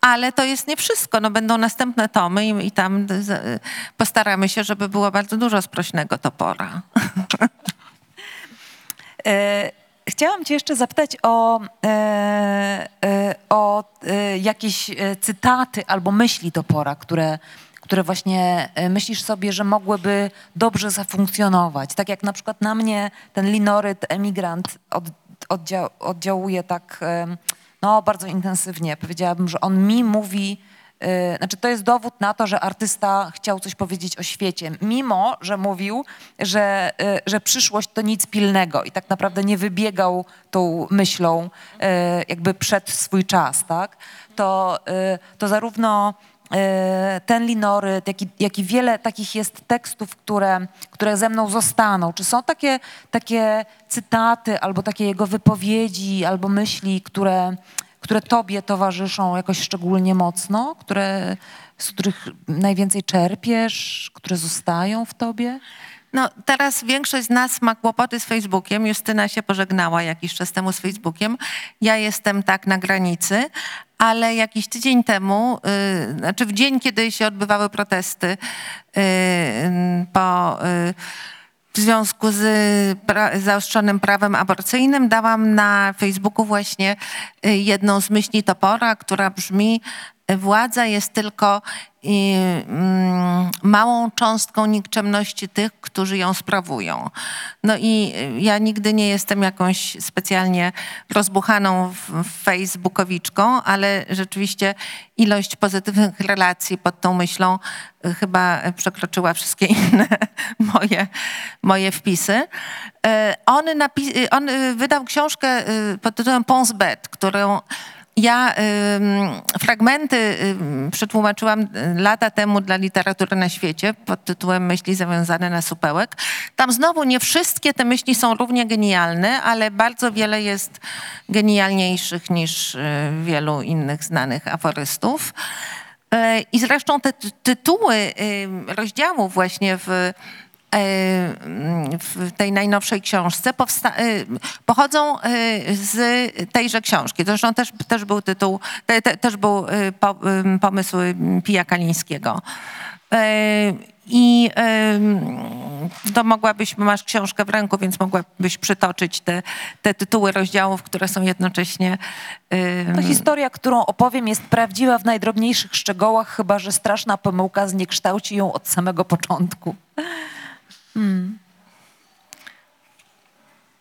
C: Ale to jest nie wszystko. No, będą następne tomy i, i tam z- postaramy się, żeby było bardzo dużo sprośnego topora.
B: Chciałam Cię jeszcze zapytać o, e, e, o e, jakieś cytaty albo myśli Topora, które, które właśnie myślisz sobie, że mogłyby dobrze zafunkcjonować. Tak jak na przykład na mnie ten linoryt emigrant od, oddział, oddziałuje tak no, bardzo intensywnie. Powiedziałabym, że on mi mówi Znaczy, to jest dowód na to, że artysta chciał coś powiedzieć o świecie, mimo że mówił, że, y, że przyszłość to nic pilnego i tak naprawdę nie wybiegał tą myślą y, jakby przed swój czas, tak? To, y, to zarówno y, ten linoryt, jak i, jak i wiele takich jest tekstów, które, które ze mną zostaną. Czy są takie, takie cytaty albo takie jego wypowiedzi albo myśli, które które tobie towarzyszą jakoś szczególnie mocno, które, z których najwięcej czerpiesz, które zostają w tobie?
C: No, teraz większość z nas ma kłopoty z Facebookiem. Justyna się pożegnała jakiś czas temu z Facebookiem. Ja jestem tak na granicy, ale jakiś tydzień temu, y, znaczy w dzień, kiedy się odbywały protesty y, po, y, w związku z pra- zaostrzonym prawem aborcyjnym, dałam na Facebooku właśnie y, jedną z myśli Topora, która brzmi Władza jest tylko mm, małą cząstką nikczemności tych, którzy ją sprawują. No i y, ja nigdy nie jestem jakąś specjalnie rozbuchaną facebookowiczką, ale rzeczywiście ilość pozytywnych relacji pod tą myślą y, chyba przekroczyła wszystkie inne moje, moje wpisy. Y, On, napi- y, on wydał książkę pod tytułem Pons Bet, którą Ja ym, fragmenty ym, przetłumaczyłam y, lata temu dla literatury na świecie pod tytułem Myśli zawiązane na supełek. Tam znowu nie wszystkie te myśli są równie genialne, ale bardzo wiele jest genialniejszych niż y, wielu innych znanych aforystów. E, I zresztą te ty- tytuły y, rozdziałów właśnie w, w tej najnowszej książce y, pochodzą y, z tejże książki. Zresztą też, też był tytuł, te, te, też był y, po, y, pomysł Pija Kalińskiego. I y, to mogłabyś, masz książkę w ręku, więc mogłabyś przytoczyć te, te tytuły rozdziałów, które są jednocześnie y,
B: Ta historia, którą opowiem, jest prawdziwa w najdrobniejszych szczegółach, chyba że straszna pomyłka zniekształci ją od samego początku. Hmm.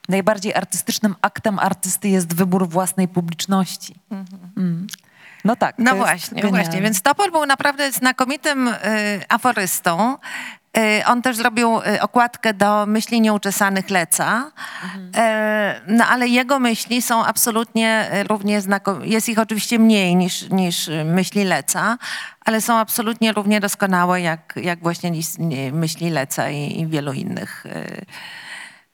B: Najbardziej artystycznym aktem artysty jest wybór własnej publiczności. Mm. No tak.
C: No właśnie,
B: genialne.
C: właśnie. Więc Topol był naprawdę znakomitym y, aforystą. Y, on też zrobił y, okładkę do myśli nieuczesanych Leca. Y, no ale jego myśli są absolutnie równie znakomite. Jest ich oczywiście mniej niż, niż myśli Leca, ale są absolutnie równie doskonałe jak, jak właśnie myśli Leca i, i wielu innych.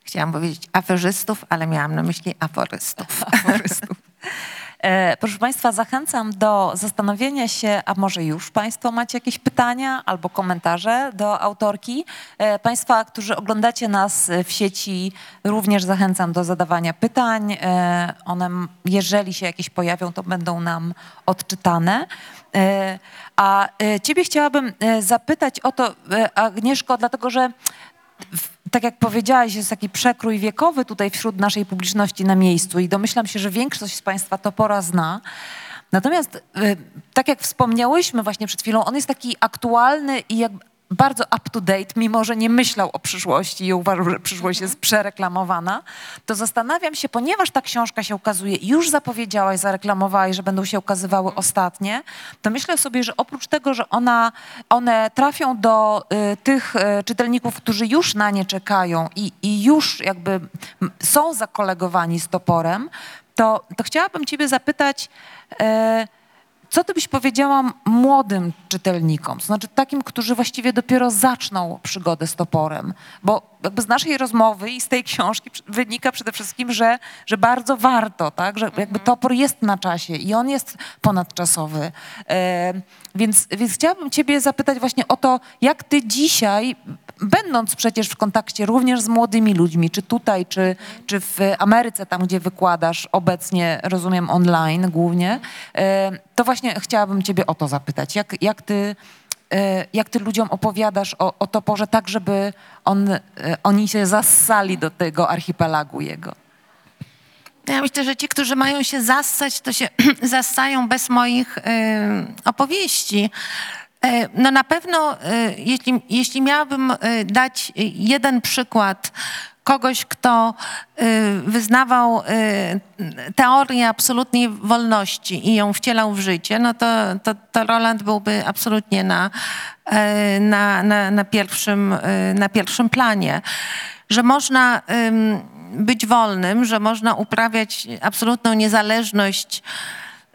C: Chciałam powiedzieć aferzystów, ale miałam na myśli aforystów.
B: aforystów. E, Proszę Państwa, zachęcam do zastanowienia się, a może już Państwo macie jakieś pytania albo komentarze do autorki. E, Państwa, którzy oglądacie nas w sieci, również zachęcam do zadawania pytań. E, One, jeżeli się jakieś pojawią, to będą nam odczytane. E, A e, Ciebie chciałabym e, zapytać o to, e, Agnieszko, dlatego że tak jak powiedziałaś, jest taki przekrój wiekowy tutaj wśród naszej publiczności na miejscu i domyślam się, że większość z Państwa Topora zna. Natomiast, y, tak jak wspomniałyśmy właśnie przed chwilą, on jest taki aktualny i bardzo up to date, mimo że nie myślał o przyszłości i uważał, że przyszłość jest przereklamowana, to zastanawiam się, ponieważ ta książka się ukazuje, już zapowiedziałaś, zareklamowałaś, że będą się ukazywały ostatnie, to myślę sobie, że oprócz tego, że ona, one trafią do y, tych y, czytelników, którzy już na nie czekają i, i już jakby są zakolegowani z toporem, to, to chciałabym ciebie zapytać, e, co ty byś powiedziała młodym czytelnikom, to znaczy takim, którzy właściwie dopiero zaczną przygodę z toporem? Bo jakby z naszej rozmowy i z tej książki wynika przede wszystkim, że, że bardzo warto, tak? że jakby topor jest na czasie i on jest ponadczasowy. E, więc, więc chciałabym ciebie zapytać właśnie o to, jak ty dzisiaj, będąc przecież w kontakcie również z młodymi ludźmi, czy tutaj, czy, czy w Ameryce, tam gdzie wykładasz obecnie, rozumiem, online głównie, e, to właśnie chciałabym ciebie o to zapytać. Jak, jak, ty, e, jak ty ludziom opowiadasz o, o toporze tak, żeby on, e, oni się zassali do tego archipelagu jego?
C: Ja myślę, że ci, którzy mają się zassać, to się zassają bez moich y, opowieści. E, No na pewno, jeśli, jeśli miałabym dać jeden przykład kogoś, kto y, wyznawał y, teorię absolutnej wolności i ją wcielał w życie, no to, to, to Roland byłby absolutnie na, e, na, na, na, pierwszym, y, na pierwszym planie. Że można być wolnym, że można uprawiać absolutną niezależność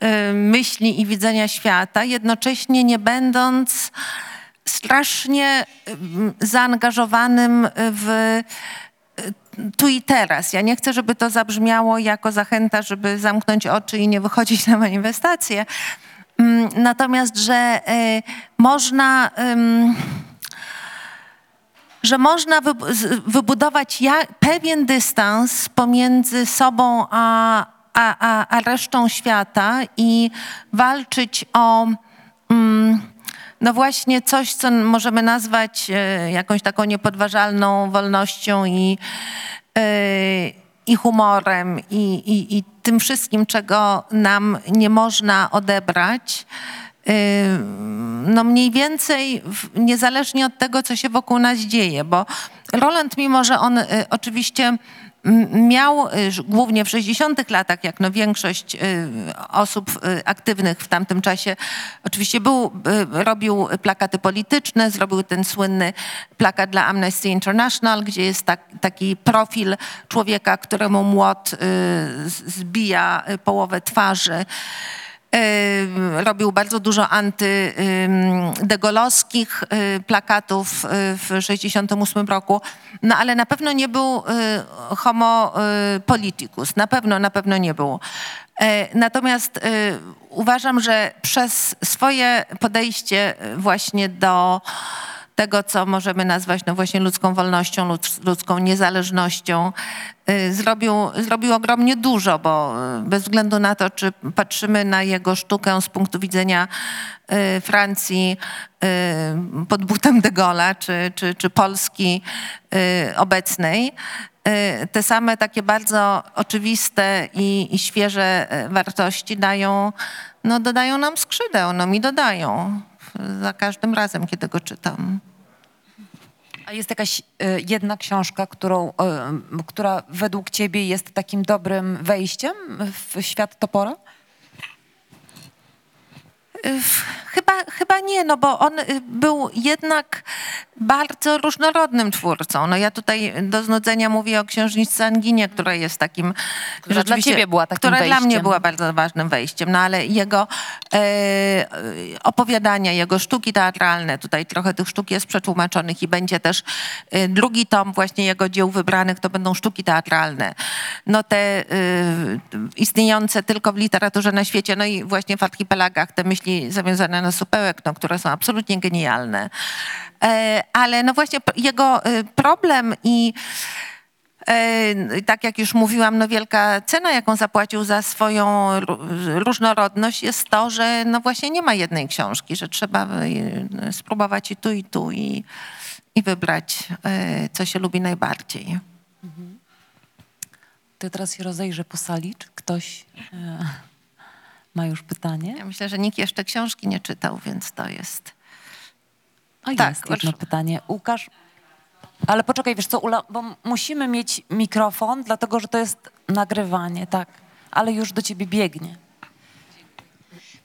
C: y, myśli i widzenia świata, jednocześnie nie będąc strasznie ym, zaangażowanym w y, tu i teraz. Ja nie chcę, żeby to zabrzmiało jako zachęta, żeby zamknąć oczy i nie wychodzić na manifestacje. Ym, Natomiast, że y, można. że można wybudować pewien dystans pomiędzy sobą a, a, a, a resztą świata i walczyć o mm, no właśnie coś, co możemy nazwać e, jakąś taką niepodważalną wolnością i, e, i humorem i, i, i tym wszystkim, czego nam nie można odebrać. Y, no mniej więcej niezależnie od tego, co się wokół nas dzieje, bo Roland, mimo że on oczywiście miał y, głównie w 60 latach, jak no większość y, osób y, aktywnych w tamtym czasie, oczywiście był, robił plakaty polityczne, zrobił ten słynny plakat dla Amnesty International, gdzie jest tak, taki profil człowieka, któremu młot zbija połowę twarzy. Robił bardzo dużo antydegolowskich y, plakatów y, w 1968 roku, no ale na pewno nie był y, homo politicus, na pewno, na pewno nie był. E, Natomiast uważam, że przez swoje podejście właśnie do tego, co możemy nazwać no właśnie ludzką wolnością, ludz- ludzką niezależnością, y, zrobił, zrobił ogromnie dużo, bo y, bez względu na to, czy patrzymy na jego sztukę z punktu widzenia y, Francji pod butem de Gaulle'a, czy, czy, czy Polski obecnej, te same takie bardzo oczywiste i, i świeże wartości dają, no dodają nam skrzydeł, no mi dodają za każdym razem, kiedy go czytam.
B: A jest jakaś y, jedna książka, którą, y, która według ciebie jest takim dobrym wejściem w świat topora?
C: Chyba, chyba nie, no bo on y, był jednak bardzo różnorodnym twórcą. No ja tutaj do znudzenia mówię o księżniczce Anginie, która jest takim...
B: Która dla ciebie była takim
C: Która dla mnie
B: wejściem.
C: była bardzo ważnym wejściem, no ale jego e, e, opowiadania, jego sztuki teatralne, tutaj trochę tych sztuk jest przetłumaczonych i będzie też e, drugi tom właśnie jego dzieł wybranych, to będą sztuki teatralne. No te e, istniejące tylko w literaturze na świecie, no i właśnie w archipelagach, te myśli zawiązane na supełek, no, które są absolutnie genialne. E, ale no właśnie jego e, problem i E, tak jak już mówiłam, no wielka cena, jaką zapłacił za swoją ró- różnorodność jest to, że no właśnie nie ma jednej książki, że trzeba e, spróbować i tu, i tu i, i wybrać, e, co się lubi najbardziej.
B: To teraz się rozejrzę po sali, czy ktoś ma już pytanie?
C: Ja myślę, że nikt jeszcze książki nie czytał, więc to jest...
B: A
C: Tak,
B: jest jedno pytanie. Łukasz, ale poczekaj, wiesz co, Ula, bo musimy mieć mikrofon, dlatego że to jest nagrywanie, tak. Ale już do ciebie biegnie.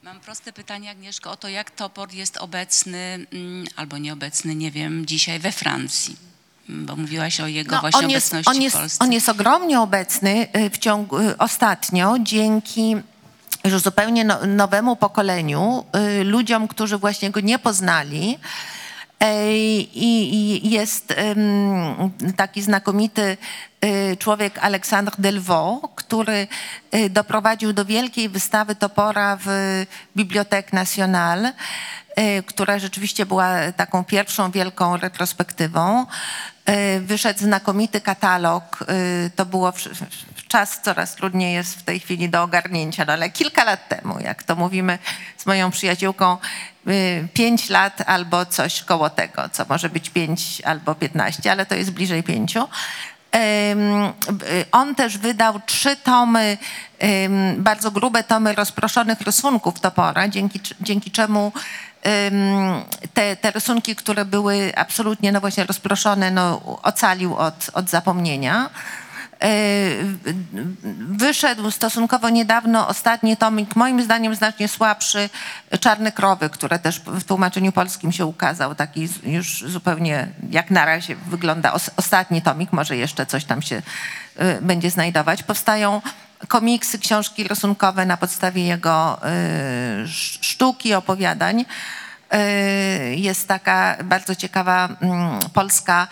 D: Mam proste pytanie, Agnieszko, o to, jak topor jest obecny mm, albo nieobecny, nie wiem, dzisiaj we Francji. Mm, Bo mówiłaś o jego właśnie
C: No, on, jest,
D: obecności
C: on, jest,
D: w Polsce.
C: on jest ogromnie obecny y, w ciągu, y, ostatnio dzięki już zupełnie no, nowemu pokoleniu, y, ludziom, którzy właśnie go nie poznali. Ej, I, jest taki znakomity y, człowiek Alexandre Delvaux, który y, doprowadził do wielkiej wystawy topora w Bibliothèque Nationale, która rzeczywiście była taką pierwszą wielką retrospektywą. Wyszedł znakomity katalog. To było czas coraz trudniej jest w tej chwili do ogarnięcia, no ale kilka lat temu, jak to mówimy z moją przyjaciółką, y, pięć lat albo coś koło tego, co może być pięć albo piętnaście, ale to jest bliżej pięciu. Ym, y, On też wydał trzy tomy, bardzo grube tomy rozproszonych rysunków topora, dzięki, dzięki czemu te, te rysunki, które były absolutnie no właśnie rozproszone, no, ocalił od, od zapomnienia. Y, Wyszedł stosunkowo niedawno ostatni tomik, moim zdaniem znacznie słabszy, Czarne Krowy, które też w tłumaczeniu polskim się ukazał. Taki już zupełnie jak na razie wygląda os- ostatni tomik, może jeszcze coś tam się y, będzie znajdować. Powstają komiksy, książki rysunkowe na podstawie jego sz- sztuki, opowiadań. Jest taka bardzo ciekawa mm, polska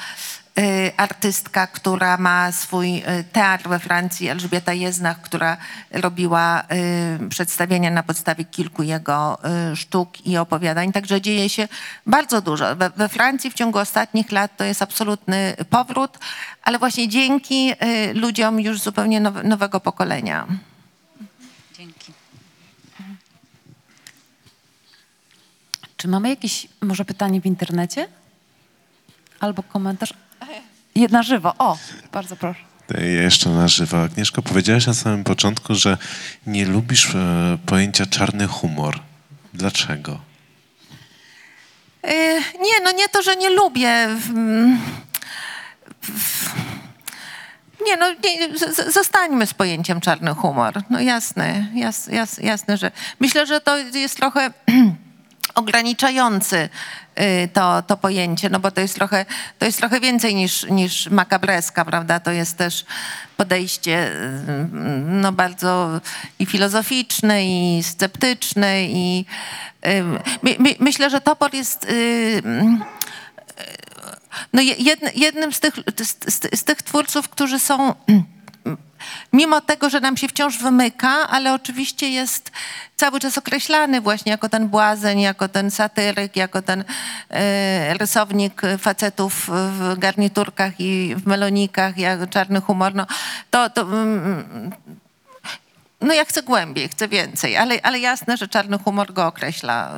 C: artystka, która ma swój y, teatr we Francji, Elżbieta Jeznach, która robiła y, przedstawienia na podstawie kilku jego y, sztuk i opowiadań. Także dzieje się bardzo dużo. We, Francji w ciągu ostatnich lat to jest absolutny powrót, ale właśnie dzięki y, ludziom już zupełnie now, nowego pokolenia.
D: Dzięki.
B: Czy mamy jakieś może pytanie w internecie? Albo komentarz? Jedna żywo. O, bardzo proszę.
E: Jeszcze na żywo. Agnieszko, powiedziałaś na samym początku, że nie lubisz e, pojęcia czarny humor. Dlaczego?
C: Y, Nie, no nie to, że nie lubię. Nie, no nie, zostańmy z pojęciem czarny humor. No jasne, jas, jas, jasne, że myślę, że to jest trochę ograniczający to, to pojęcie, no bo to jest trochę, to jest trochę więcej niż, niż makabreska, prawda? To jest też podejście y, no bardzo i filozoficzne, i sceptyczne, i y, my, my, myślę, że topor jest y, no je- jedn, jednym z tych, z, z tych twórców, którzy są mimo tego, że nam się wciąż wymyka, ale oczywiście jest cały czas określany właśnie jako ten błazen, jako ten satyryk, jako ten e, rysownik facetów w garniturkach i w melonikach, jak czarny humor. No, to, to, mm, no ja chcę głębiej, chcę więcej, ale, ale jasne, że czarny humor go określa.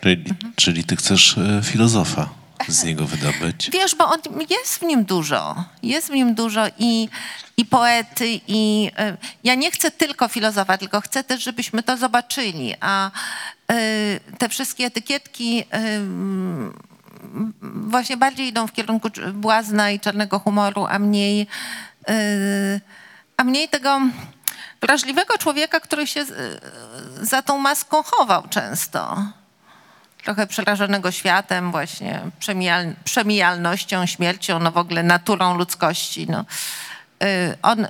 E: Czyli, czyli ty chcesz e, filozofa z niego wydobyć.
C: Wiesz, bo on, jest w nim dużo. Jest w nim dużo i, i poety, i y, ja nie chcę tylko filozofa, tylko chcę też, żebyśmy to zobaczyli. A y, te wszystkie etykietki y, właśnie bardziej idą w kierunku błazna i czarnego humoru, a mniej, a mniej tego wrażliwego człowieka, który się za tą maską chował często trochę przerażonego światem, właśnie przemijal, przemijalnością, śmiercią, no w ogóle naturą ludzkości. No. Y, On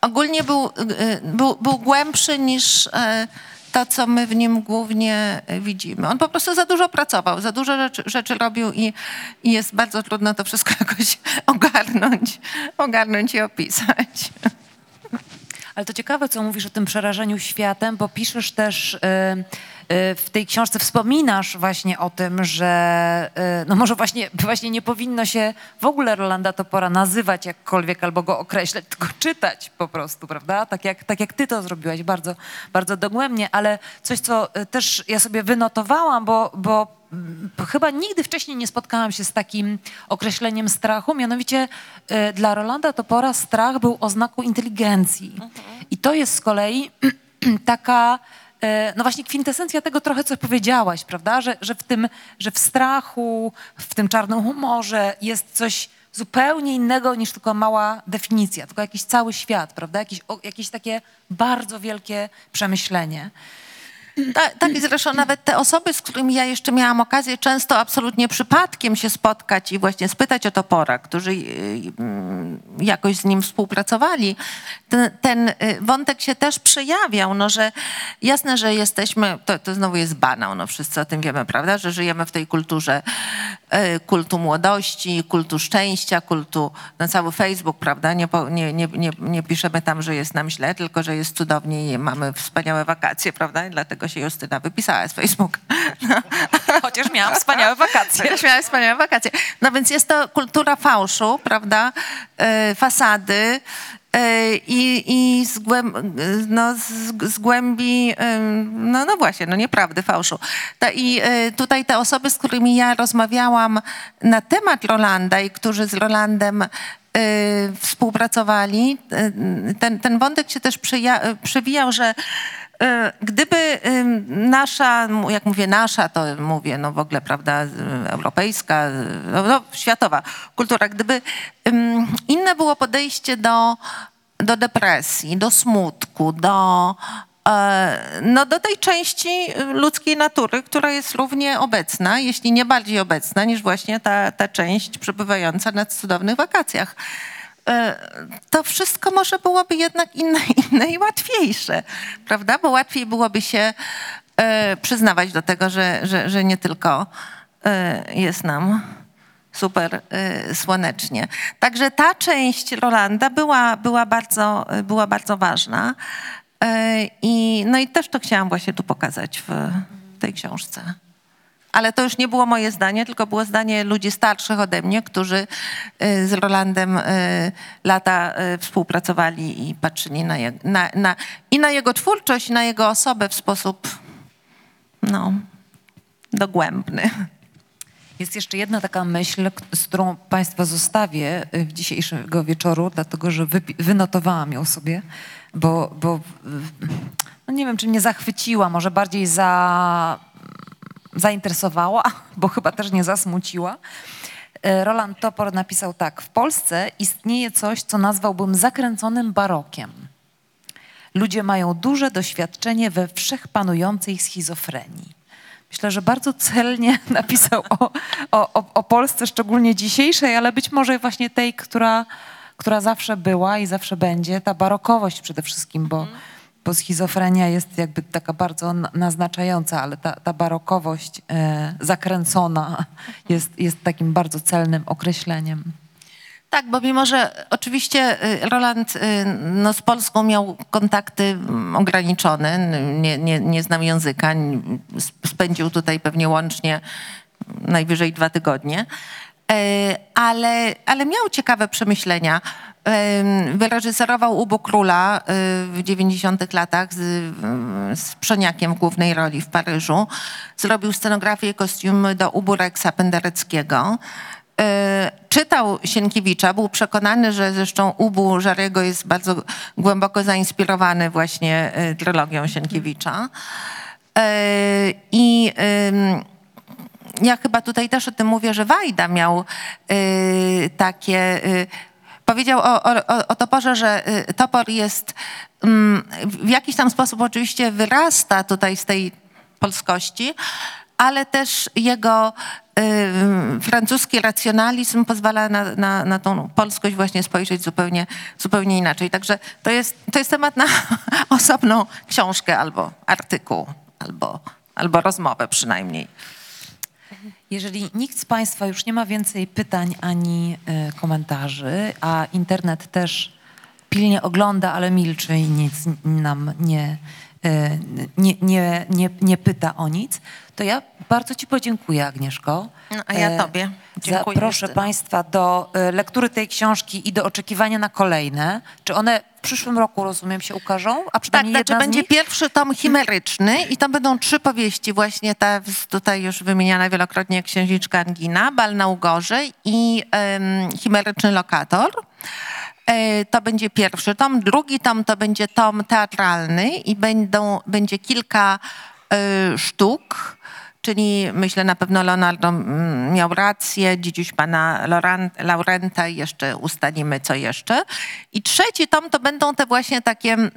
C: ogólnie był, y, był, był głębszy niż e, to, co my w nim głównie widzimy. On po prostu za dużo pracował, za dużo rzeczy, rzeczy robił i, i jest bardzo trudno to wszystko jakoś ogarnąć, ogarnąć i opisać.
B: Ale to ciekawe, co mówisz o tym przerażeniu światem, bo piszesz też y, y, w tej książce, wspominasz właśnie o tym, że y, no może właśnie, właśnie nie powinno się w ogóle Rolanda Topora nazywać jakkolwiek albo go określać, tylko czytać po prostu, prawda? Tak jak, tak jak ty to zrobiłaś bardzo, bardzo dogłębnie, ale coś, co y, też ja sobie wynotowałam, bo, bo mm, chyba nigdy wcześniej nie spotkałam się z takim określeniem strachu. Mianowicie y, dla Rolanda Topora strach był oznaką inteligencji. I to jest z kolei taka, y, no właśnie kwintesencja tego trochę, co powiedziałaś, prawda? Że, że, w tym, że w strachu, w tym czarnym humorze jest coś zupełnie innego niż tylko mała definicja, tylko jakiś cały świat, prawda? Jakieś, jakieś takie bardzo wielkie przemyślenie.
C: Tak, i zresztą nawet te osoby, z którymi ja jeszcze miałam okazję często absolutnie przypadkiem się spotkać i właśnie spytać o Topora, którzy y, mm, jakoś z nim współpracowali, ten, ten y, wątek się też przejawiał, no że jasne, że jesteśmy, to, to znowu jest banał, no wszyscy o tym wiemy, prawda, że żyjemy w tej kulturze y, kultu młodości, kultu szczęścia, kultu, no cały Facebook, prawda, nie, nie, nie, nie, piszemy tam, że jest nam źle, tylko że jest cudownie i mamy wspaniałe wakacje, prawda, i dlatego się Justyna wypisała z Facebooka. No.
B: Chociaż miałam wspaniałe wakacje.
C: Chociaż miałam wspaniałe wakacje. No więc jest to kultura fałszu, prawda, e, fasady, e, i, i z, głęb, no, z, z głębi, e, no, no właśnie, no nieprawdy, fałszu. Ta, I e, tutaj te osoby, z którymi ja rozmawiałam na temat Rolanda i którzy z Rolandem e, współpracowali, e, ten, ten wątek się też przewijał, że e, Gdyby ym, nasza, jak mówię nasza, to mówię no w ogóle, prawda, europejska, no, no, światowa kultura, gdyby inne było podejście do, do depresji, do smutku, do, e, no, do tej części ludzkiej natury, która jest równie obecna, jeśli nie bardziej obecna, niż właśnie ta, ta część przebywająca na cudownych wakacjach. e, to wszystko może byłoby jednak inne, inne i łatwiejsze, prawda? Bo łatwiej byłoby się e, przyznawać do tego, że, że, że nie tylko e, jest nam super e, słonecznie. Także ta część Rolanda była, była, bardzo, była bardzo ważna. E, I, no i też to chciałam właśnie tu pokazać w tej książce. Ale to już nie było moje zdanie, tylko było zdanie ludzi starszych ode mnie, którzy y, z Rolandem y, lata y, współpracowali i patrzyli na, je, na, na, i na jego twórczość, i na jego osobę w sposób no, dogłębny.
B: Jest jeszcze jedna taka myśl, z którą Państwa zostawię w dzisiejszego wieczoru, dlatego że wynotowałam ją sobie, bo, bo no nie wiem, czy mnie zachwyciła, może bardziej za, zainteresowała, bo chyba też nie zasmuciła. E, Roland Topor napisał tak. W Polsce istnieje coś, co nazwałbym zakręconym barokiem. Ludzie mają duże doświadczenie we wszechpanującej schizofrenii. Myślę, że bardzo celnie napisał o, o, o, Polsce, szczególnie dzisiejszej, ale być może właśnie tej, która, która zawsze była i zawsze będzie, ta barokowość przede wszystkim, bo, bo schizofrenia jest jakby taka bardzo na- naznaczająca, ale ta, ta barokowość e, zakręcona jest, jest takim bardzo celnym określeniem.
C: Tak, bo mimo, że oczywiście y, Roland y, no, z Polską miał kontakty mm, ograniczone, nie, nie, nie znał języka, spędził tutaj pewnie łącznie najwyżej dwa tygodnie, E, ale, ale miał ciekawe przemyślenia. Wyreżyserował Ubu Króla y, w 90 latach z, y, z w głównej roli w Paryżu. Zrobił scenografię i kostiumy do Ubu Rexa Pendereckiego. E, czytał Sienkiewicza, był przekonany, że zresztą Ubu Żarego jest bardzo głęboko zainspirowany właśnie trylogią Sienkiewicza. I ja chyba tutaj też o tym mówię, że Wajda miał y, takie. Powiedział o, o, o- o toporze, że y, topor jest mm, w jakiś tam sposób oczywiście wyrasta tutaj z tej polskości, ale też jego y, francuski racjonalizm pozwala na, na, na tą polskość właśnie spojrzeć zupełnie, zupełnie inaczej. Także to jest, to jest temat na osobną książkę albo artykuł, albo, albo rozmowę przynajmniej.
B: Jeżeli nikt z Państwa już nie ma więcej pytań ani e, komentarzy, a internet też pilnie ogląda, ale milczy i nic nam nie, e, nie, nie, nie, nie pyta o nic, to ja bardzo Ci podziękuję, Agnieszko.
C: No, a ja
B: E,
C: tobie. Dziękuję,
B: Zaproszę. Państwa do e, lektury tej książki i do oczekiwania na kolejne. Czy one w przyszłym roku, rozumiem, się ukażą? A
C: Tak,
B: przynajmniej
C: znaczy
B: jedna z
C: będzie
B: nich?
C: pierwszy tom chimeryczny i tam będą trzy powieści, właśnie ta tutaj już wymieniana wielokrotnie księżniczka Angina, Bal na Ugorze i em, chimeryczny lokator. E, To będzie pierwszy tom. Drugi tom to będzie tom teatralny i będą, będzie kilka e, sztuk, czyli myślę na pewno Leonardo mm, miał rację, dzidziuś pana Laurenta jeszcze ustalimy co jeszcze. I trzeci tom to będą te właśnie takie mm,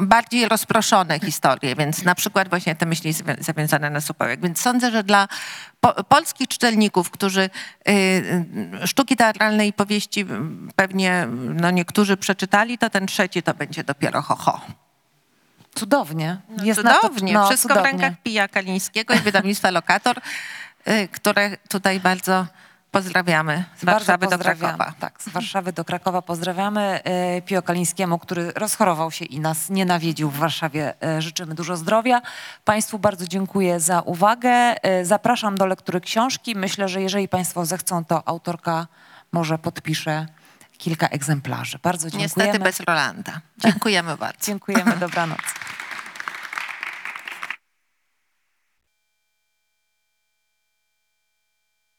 C: bardziej rozproszone historie, więc na przykład właśnie te myśli zawiązane na supełek. Więc sądzę, że dla po, polskich czytelników, którzy y, y, sztuki teatralne i powieści mm, pewnie no, niektórzy przeczytali, to ten trzeci to będzie dopiero ho, ho.
B: Cudownie. Jest na to-
C: Cudownie.
B: no,
C: Wszystko
B: cudownie.
C: w rękach Pija Kalińskiego i wydawnictwa Lokator, y, które tutaj bardzo pozdrawiamy z
B: Bardzo
C: Warszawy do. Krakowa.
B: Tak, z Warszawy do Krakowa pozdrawiamy e, Pio Kalińskiemu, który rozchorował się i nas nie nawiedził w Warszawie. E, Życzymy dużo zdrowia. Państwu bardzo dziękuję za uwagę. Zapraszam do lektury książki. Myślę, że jeżeli Państwo zechcą, to autorka może podpisze kilka egzemplarzy. Bardzo dziękujemy.
C: Niestety bez Rolanda. Dziękujemy bardzo.
B: Dziękujemy, dobranoc.